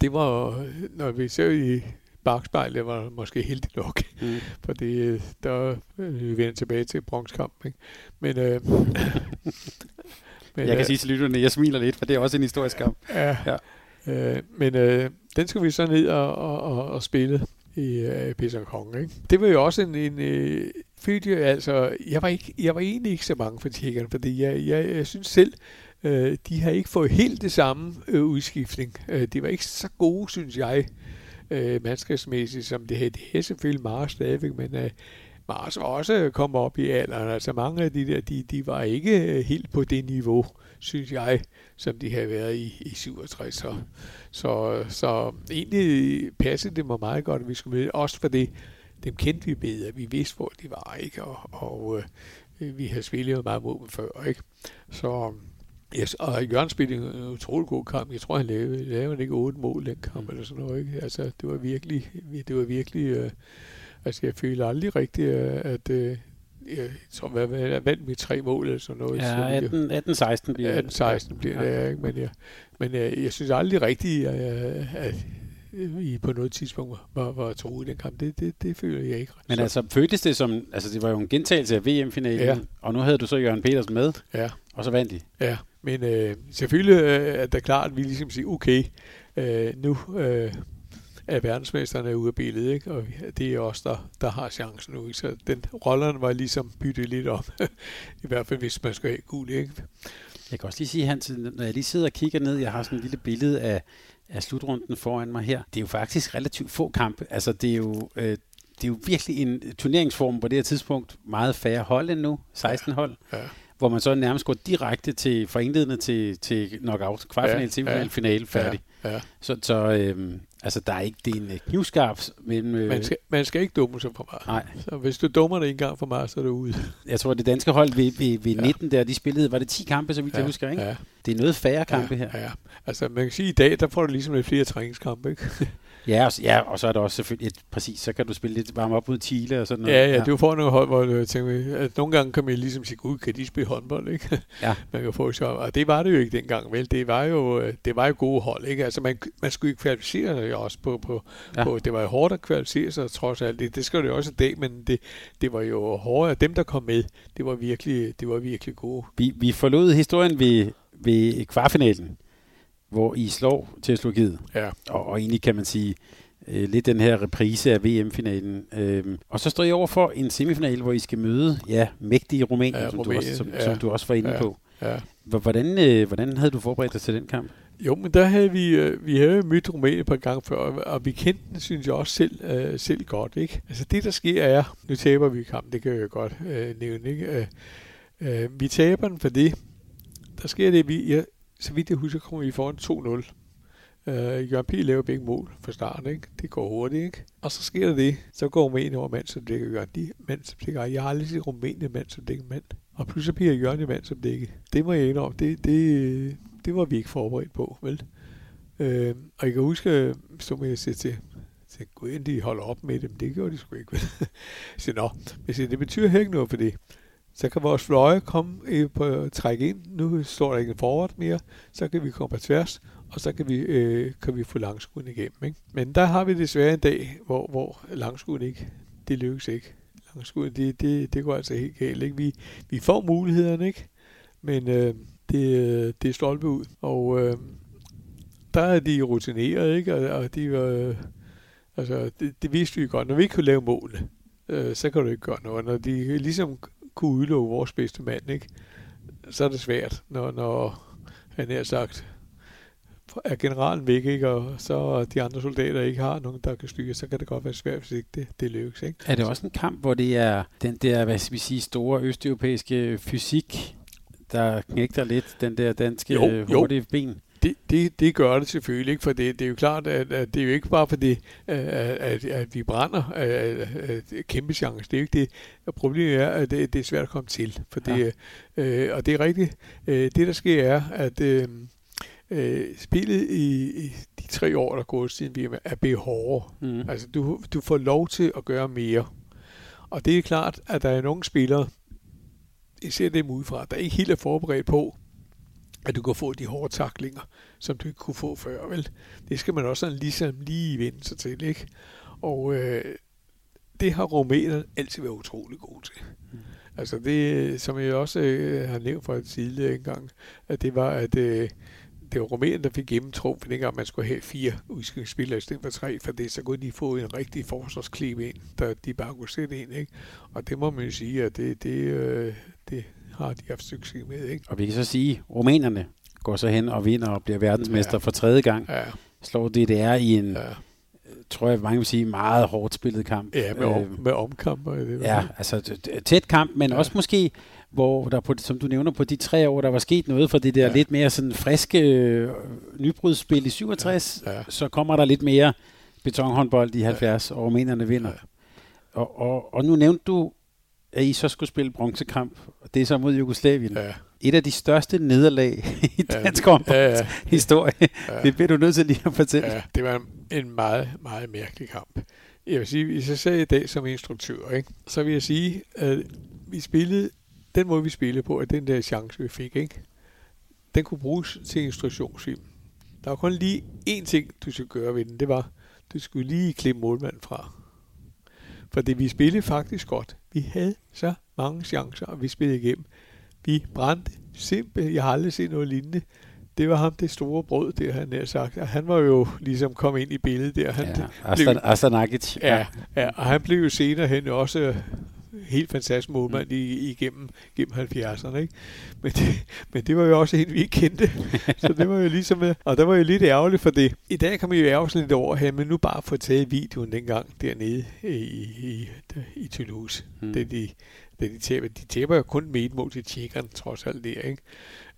Det var, når vi ser i bagspejlet, var måske heldigt nok. Mm. Fordi der vi vender tilbage til bronzekampen. Ikke? Men, øh, men, jeg kan øh, sige til lytterne, jeg smiler lidt, for det er også en historisk kamp. Ja, ja. Øh, men øh, den skal vi så ned og, og, og, og spille i øh, Pisa Kong. Ikke? Det var jo også en, en øh, følte altså, jeg var, ikke, jeg var egentlig ikke så mange for tjekkerne, fordi jeg, jeg, jeg synes selv, øh, de har ikke fået helt det samme øh, udskiftning. Øh, de var ikke så gode, synes jeg, øh, mandskabsmæssigt, som det her. Det er selvfølgelig meget stadigvæk, men øh, Mars var også kommet op i alderen. Altså mange af de der, de, de var ikke øh, helt på det niveau, synes jeg, som de havde været i, i 67. Så, så, så egentlig passede det mig meget godt, at vi skulle med. Også fordi dem kendte vi bedre. Vi vidste, hvor de var, ikke? Og, og øh, vi havde spillet meget mod dem før, ikke? Så Yes, og Jørgen spillede en utrolig god kamp. Jeg tror, han lavede, lavede ikke otte mål den kamp, eller sådan noget. Ikke? Altså, det var virkelig, det var virkelig, øh, altså jeg føler aldrig rigtigt, øh, at, øh, jeg tror, hvad, hvad jeg vandt med tre mål eller sådan noget. Ja, 18-16 bliver 18-16 bliver det, ja, ikke? Men, jeg, men jeg, jeg synes aldrig rigtigt, at, at I på noget tidspunkt var, var troet i den kamp. Det, det, det føler jeg ikke. Men så. altså, føltes det som, altså det var jo en gentagelse af VM-finalen, ja. og nu havde du så Jørgen Peters med, ja. og så vandt de. Ja, men øh, selvfølgelig øh, er det klart, at vi ligesom siger, okay, øh, nu øh, er verdensmesterne ude af billedet, ikke? og det er os, der, der har chancen nu. Ikke? Så den rollerne var ligesom byttet lidt om, i hvert fald hvis man skal have guld. Ikke? Jeg kan også lige sige, Hans, når jeg lige sidder og kigger ned, jeg har sådan et lille billede af, af slutrunden foran mig her. Det er jo faktisk relativt få kampe. Altså, det er jo, øh, det er jo virkelig en turneringsform på det her tidspunkt. Meget færre hold end nu, 16 hold. Ja. Ja hvor man så nærmest går direkte til for til, til knockout, kvartfinale, ja, semifinale, ja, finale, færdig. Ja, ja. Så, så øhm, altså, der er ikke, det er en øh, knivskarp mellem... Øh, man, skal, man skal ikke dumme sig for meget. Nej. Så hvis du dummer det en gang for meget, så er du ude. Jeg tror, det danske hold ved, ved, ved ja. 19 der, de spillede, var det 10 kampe, så vidt ja, jeg husker, ikke? Ja. Det er noget færre kampe ja, her. Ja, altså man kan sige, at i dag, der får du ligesom lidt flere træningskampe, ikke? Ja, og, ja, og så er der også selvfølgelig, et, præcis, så kan du spille lidt varme op mod Chile og sådan noget. Ja, ja, det er jo for nogle hold, hvor jeg tænker, at nogle gange kan man ligesom sige, gud, kan de spille håndbold, ikke? Ja. man kan få sjov. Og det var det jo ikke dengang, vel? Det var jo, det var jo gode hold, ikke? Altså, man, man skulle ikke kvalificere sig også på, på, ja. på, det var jo hårdt at kvalificere sig, trods alt. Det, det skal det jo også i dag, men det, det var jo hårdt. Dem, der kom med, det var virkelig, det var virkelig gode. Vi, vi forlod historien ved, ved kvartfinalen, hvor I slår til Slogiet. Ja. Og, og egentlig kan man sige, øh, lidt den her reprise af VM-finalen. Øhm, og så står I over for en semifinal, hvor I skal møde ja, mægtige Rumænien, ja, som, Rumænien, du også, som, ja. som du også var inde ja, på. Ja. Hvordan, øh, hvordan havde du forberedt dig til den kamp? Jo, men der havde vi, øh, vi havde mødt Rumænien et par gange før, og vi kendte den, synes jeg også selv, øh, selv godt. Ikke? Altså det, der sker er, nu taber vi kampen, det kan jeg godt øh, nævne. Ikke? Øh, øh, vi taber den, fordi der sker det, vi, ja, så vidt jeg husker, kommer vi foran 2-0. Øh, Jørgen P. laver begge mål fra starten, ikke? Det går hurtigt, ikke? Og så sker der det. Så går Rumænien over mand, som dækker Jørgen. De mand, som dækker. Jeg har aldrig set Rumænien mand, som dækker mand. Og pludselig bliver Jørgen i mand, som dækker. Det må jeg indrømme. Det, det, det var vi ikke forberedt på, vel? Øh, og jeg kan huske, så må jeg sige til, så gud, de holder op med dem. Det gjorde de sgu ikke, vel? så nå, men det betyder ikke noget for det. Så kan vores fløje komme på træk ind. Nu står der ikke en forward mere. Så kan vi komme på tværs og så kan vi, øh, kan vi få langskuden igennem. Ikke? Men der har vi desværre en dag, hvor, hvor langskuden ikke, det lykkes ikke. Langskuden, det, det, det går altså helt galt. Ikke? Vi, vi får mulighederne, ikke? men øh, det, det er stolpe ud. Og øh, der er de rutineret, ikke? Og, og de øh, altså, det, det vidste vi godt. Når vi ikke kunne lave målene, øh, så kan du ikke gøre noget. Når de ligesom kunne udelukke vores bedste mand, ikke? så er det svært, når, når han er sagt, er generalen væk, ikke, og så de andre soldater ikke har nogen, der kan styre, så kan det godt være svært, hvis ikke det, det lykkes. Ikke? Er det også en kamp, hvor det er den der, hvad skal vi sige, store østeuropæiske fysik, der knægter lidt den der danske jo, hurtige jo. ben? Det, det, det gør det selvfølgelig ikke, for det, det er jo klart, at, at det er jo ikke bare fordi, at, at, vi brænder at, at, kæmpe chance. Det er jo ikke det. Problemet er, at det, det er svært at komme til. For det, ja. øh, og det er rigtigt. Øh, det, der sker, er, at øh, øh, spillet i, i de tre år, der går siden vi er blevet hårdere. Mm. Altså, du, du får lov til at gøre mere. Og det er klart, at der er nogle spillere, især dem udefra, der ikke helt er forberedt på, at du kan få de hårde taklinger, som du ikke kunne få før, vel? Det skal man også sådan ligesom lige vende sig til, ikke? Og øh, det har rumænerne altid været utrolig gode til. Mm. Altså det, som jeg også øh, har nævnt for et tidligere engang, at det var, at øh, det var Rumænien, der fik gennemtrumf, dengang man skulle have fire udskiftningsspillere i stedet for tre, for det så kunne de få en rigtig forsvarsklip ind, der de bare kunne sætte ind, ikke? Og det må man jo sige, at det, det, øh, det har de haft succes med, ikke? Og vi kan så sige, at rumænerne går så hen og vinder og bliver verdensmester ja. for tredje gang. Ja. Slår DDR i en, ja. tror jeg, mange vil sige, meget hårdt spillet kamp. Ja, med, om, øh, med omkamp. Det ja, altså tæt kamp, men ja. også måske hvor der på, som du nævner, på de tre år, der var sket noget for det der ja. lidt mere sådan friske øh, nybrudsspil i 67, ja. Ja. så kommer der lidt mere betonhåndbold i 70, ja. og rumænerne vinder. Ja. Og, og, og nu nævnte du, at I så skulle spille bronzekamp, og det er så mod Jugoslavien. Ja. Et af de største nederlag i dansk ja. ja, ja. historie. Ja. Det bliver du nødt til lige at fortælle. Ja, det var en meget, meget mærkelig kamp. Jeg vil sige, hvis jeg sagde i dag som instruktør, ikke, så vil jeg sige, at vi spillede den måde, vi spillede på, at den der chance, vi fik, ikke? den kunne bruges til instruktionsfilm. Der var kun lige én ting, du skulle gøre ved den. Det var, du skulle lige klippe målmanden fra. For det vi spillede faktisk godt. Vi havde så mange chancer, og vi spillede igennem. Vi brændte simpelthen. Jeg har aldrig set noget lignende. Det var ham, det store brød, det han har sagt. Og han var jo ligesom kommet ind i billedet der. Han ja, Astan, Astanagic. Ja, ja, og han blev jo senere hen også helt fantastisk målmand mm. i, igennem gennem 70'erne. Ikke? Men, det, men det var jo også en, vi ikke kendte. så det var jo ligesom, og der var jo lidt ærgerligt for det. I dag kan man jo ærge lidt over her, men nu bare få taget videoen dengang dernede i, i, i Toulouse. Mm. Det, de, det, de, tæber, de tæber jo kun med et mål til tjekkerne, trods alt det, ikke?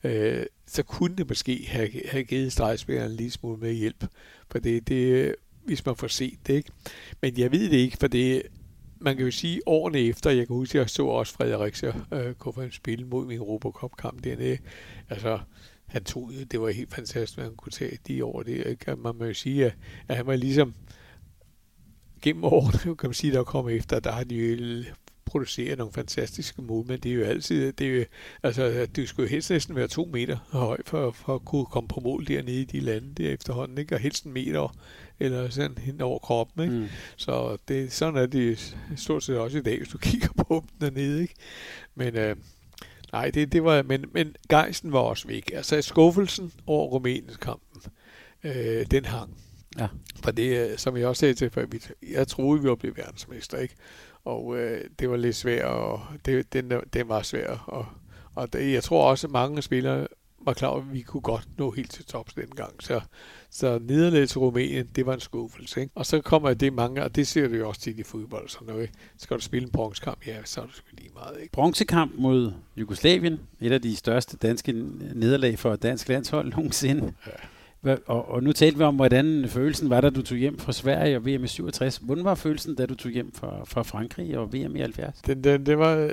Øh, så kunne det måske have, have givet stregspilleren en lille smule med hjælp. For det, det, hvis man får set det, ikke? Men jeg ved det ikke, for det, man kan jo sige, årene efter, jeg kan huske, at jeg så også Fredericia øh, gå for en spil mod min Robocop-kamp dernede. Altså, han tog, det var helt fantastisk, hvad han kunne tage de år. Det ikke? man må jo sige, at, at han var ligesom gennem årene, kan man sige, der kom efter, der har de jo produceret nogle fantastiske mål, men det er jo altid, det er jo, altså, det skulle jo helst næsten være to meter høj for, for at kunne komme på mål dernede i de lande der efterhånden, ikke? og helst en meter eller sådan hen over kroppen. Ikke? Mm. Så det, sådan er det stort set også i dag, hvis du kigger på dem dernede. Ikke? Men øh, nej, det, det var, men, men gejsten var også væk. Altså skuffelsen over Rumæniens kampen, øh, den hang. Ja. For det, øh, som jeg også sagde til før, jeg troede, vi var blevet verdensmester, ikke? Og øh, det var lidt svært, og det, den, den var svær. Og, og det, jeg tror også, at mange spillere var klar over, at vi kunne godt nå helt til tops dengang. Så, så nederlaget til Rumænien, det var en skuffelse. Ikke? Og så kommer det mange, og det ser du jo også tit i fodbold. Så når skal du spille en bronzekamp, ja, så er det sgu lige meget. Ikke? Bronzekamp mod Jugoslavien, et af de største danske nederlag for dansk landshold nogensinde. Ja. Og, og nu talte vi om, hvordan følelsen var, da du tog hjem fra Sverige og VM i 67. Hvordan var følelsen, da du tog hjem fra, fra Frankrig og VM i 70? Den, den, det var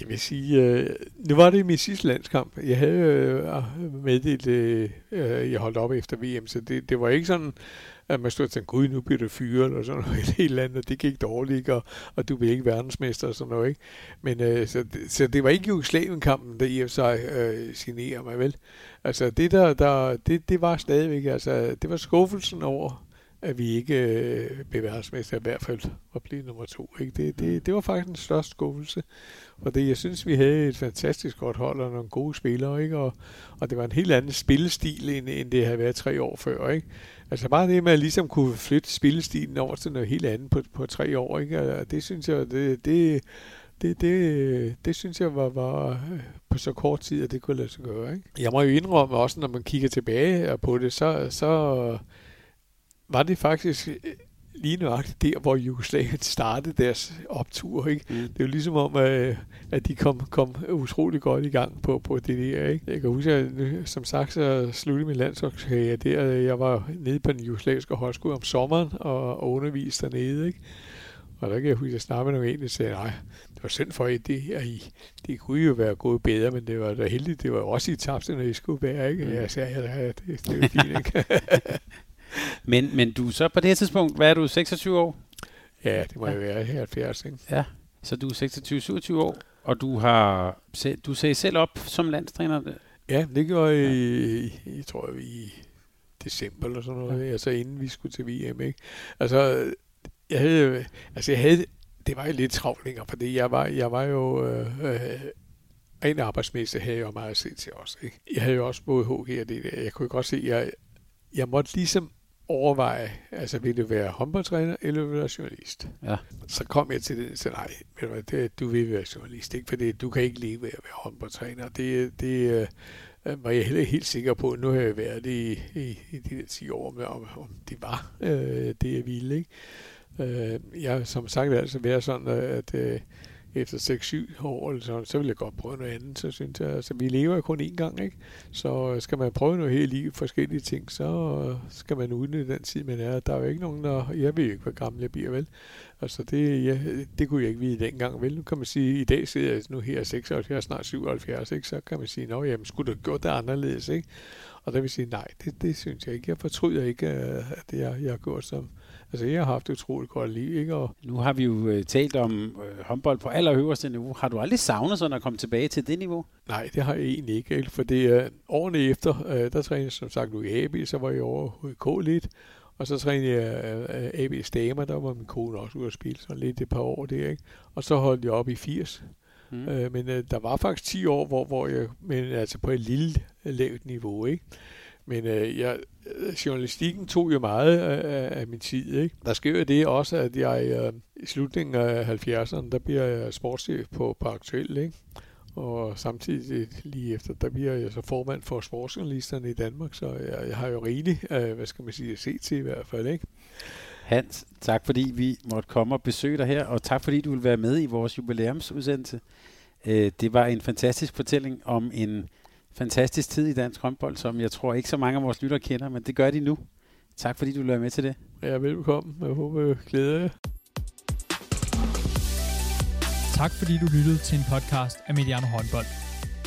jeg vil sige, øh, nu var det min sidste landskamp. Jeg havde øh, meddelt, øh, øh jeg holdt op efter VM, så det, det var ikke sådan, at man stod og tænkte, gud, nu bliver det fyret, eller sådan noget helt andet, og det gik dårligt, og, og du bliver ikke verdensmester, og sådan noget, ikke? Men øh, så, så det var ikke Jugoslavien-kampen, der i og sig øh, generer mig, vel? Altså, det der, der det, det var stadigvæk, altså, det var skuffelsen over, at vi ikke øh, verdensmester, i hvert fald var blevet nummer to. Ikke? Det, det, det var faktisk den største skuffelse. Fordi jeg synes, vi havde et fantastisk godt hold og nogle gode spillere, ikke? Og, og det var en helt anden spillestil, end, end det havde været tre år før. Ikke? Altså bare det med at ligesom kunne flytte spillestilen over til noget helt andet på, på tre år, ikke? Og det synes jeg, det, det, det, det, det synes jeg var, var øh, på så kort tid, at det kunne lade sig gøre. Ikke? Jeg må jo indrømme også, når man kigger tilbage på det, så, så var det faktisk øh, lige nøjagtigt der, hvor Jugoslavien startede deres optur. Ikke? Mm. Det er jo ligesom om, at, at de kom, kom utrolig godt i gang på, på det der. Ikke? Jeg kan huske, at som sagt, så sluttede min landsholdskarriere der. Jeg var nede på den jugoslaviske højskole om sommeren og, og underviste dernede. Ikke? Og der kan jeg huske, at jeg snakkede med nogle en, der sagde, nej, det var synd for, at det, at I, det kunne jo være gået bedre, men det var da heldigt, det var også i tabte, når I skulle være, ikke? Mm. Jeg sagde, ja, det, det er jo fint, ikke? men, men du så på det her tidspunkt, hvad er du, 26 år? Ja, det må ja. jeg være 70, ikke? Ja, så du er 26-27 år, og du har du sagde selv op som landstræner? Ja, det gjorde jeg, i, i, tror jeg, i december eller sådan noget, ja. altså inden vi skulle til VM, ikke? Altså, jeg havde, altså jeg havde, det var jo lidt travlinger, fordi jeg var, jeg var jo, øh, øh, rent arbejdsmæssigt havde jeg jo meget at se til os. Ikke? Jeg havde jo også både HG og det der. Jeg kunne godt se, at jeg, jeg måtte ligesom overveje, altså vil du være håndboldtræner, eller vil du være journalist? Ja. Så kom jeg til det, så nej, ved du, hvad, det, du vil være journalist, ikke? fordi du kan ikke leve af at være håndboldtræner. Det, det øh, var jeg heller helt sikker på. Nu har jeg været i, i, i de der 10 år, med, om, om det var øh, det, jeg ville. Ikke? Øh, jeg som sagt altså være sådan, at øh, efter 6-7 år, eller sådan, så vil jeg godt prøve noget andet. Så synes jeg, altså, vi lever jo kun én gang, ikke? Så øh, skal man prøve noget helt i forskellige ting, så øh, skal man udnytte den tid, man er. Der er jo ikke nogen, der... Jeg ved jo ikke, hvor gammel jeg bliver, vel? Altså, det, ja, det kunne jeg ikke vide dengang, vel? Nu kan man sige, i dag sidder jeg nu her 76, snart 77, ikke? Så kan man sige, nå, jamen, skulle du have gjort det anderledes, ikke? Og der vil sige, nej, det, det synes jeg ikke. Jeg fortryder ikke, øh, at jeg, jeg har gjort som, Altså, jeg har haft et utroligt godt liv, ikke? Og nu har vi jo uh, talt om uh, håndbold på allerhøjeste niveau. Har du aldrig savnet sådan at komme tilbage til det niveau? Nej, det har jeg egentlig ikke, for det er uh, årene efter, uh, der trænede jeg som sagt nu i AB, så var jeg over HK lidt, og så trænede jeg uh, AB's damer, der var min kone også ude at spille sådan lidt et par år der, ikke? Og så holdt jeg op i 80. Mm. Uh, men uh, der var faktisk 10 år, hvor, hvor jeg, men altså på et lille lavt niveau, ikke? Men øh, jeg, øh, journalistikken tog jo meget af, af min tid. Ikke? Der sker jo det også, at jeg øh, i slutningen af 70'erne, der bliver jeg sportschef på, på Aktuel. Ikke? Og samtidig lige efter, der bliver jeg så formand for sportsjournalisterne i Danmark, så jeg, jeg har jo rigeligt, øh, hvad skal man sige, at se til i hvert fald. Ikke? Hans, tak fordi vi måtte komme og besøge dig her, og tak fordi du vil være med i vores jubilæumsudsendelse. Øh, det var en fantastisk fortælling om en fantastisk tid i dansk håndbold, som jeg tror ikke så mange af vores lyttere kender, men det gør de nu. Tak fordi du være med til det. Ja, velkommen. Jeg håber, jeg glæder jer. Tak fordi du lyttede til en podcast af Mediano Håndbold.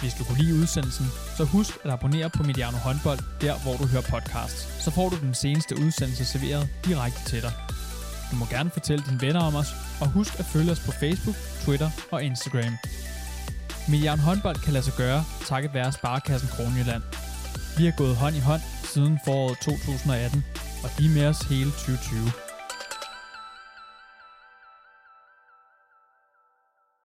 Hvis du kunne lide udsendelsen, så husk at abonnere på Mediano Håndbold, der hvor du hører podcasts. Så får du den seneste udsendelse serveret direkte til dig. Du må gerne fortælle dine venner om os, og husk at følge os på Facebook, Twitter og Instagram. Milliard håndbold kan lade sig gøre, takket være Sparkassen Kronjylland. Vi har gået hånd i hånd siden foråret 2018, og de er med os hele 2020.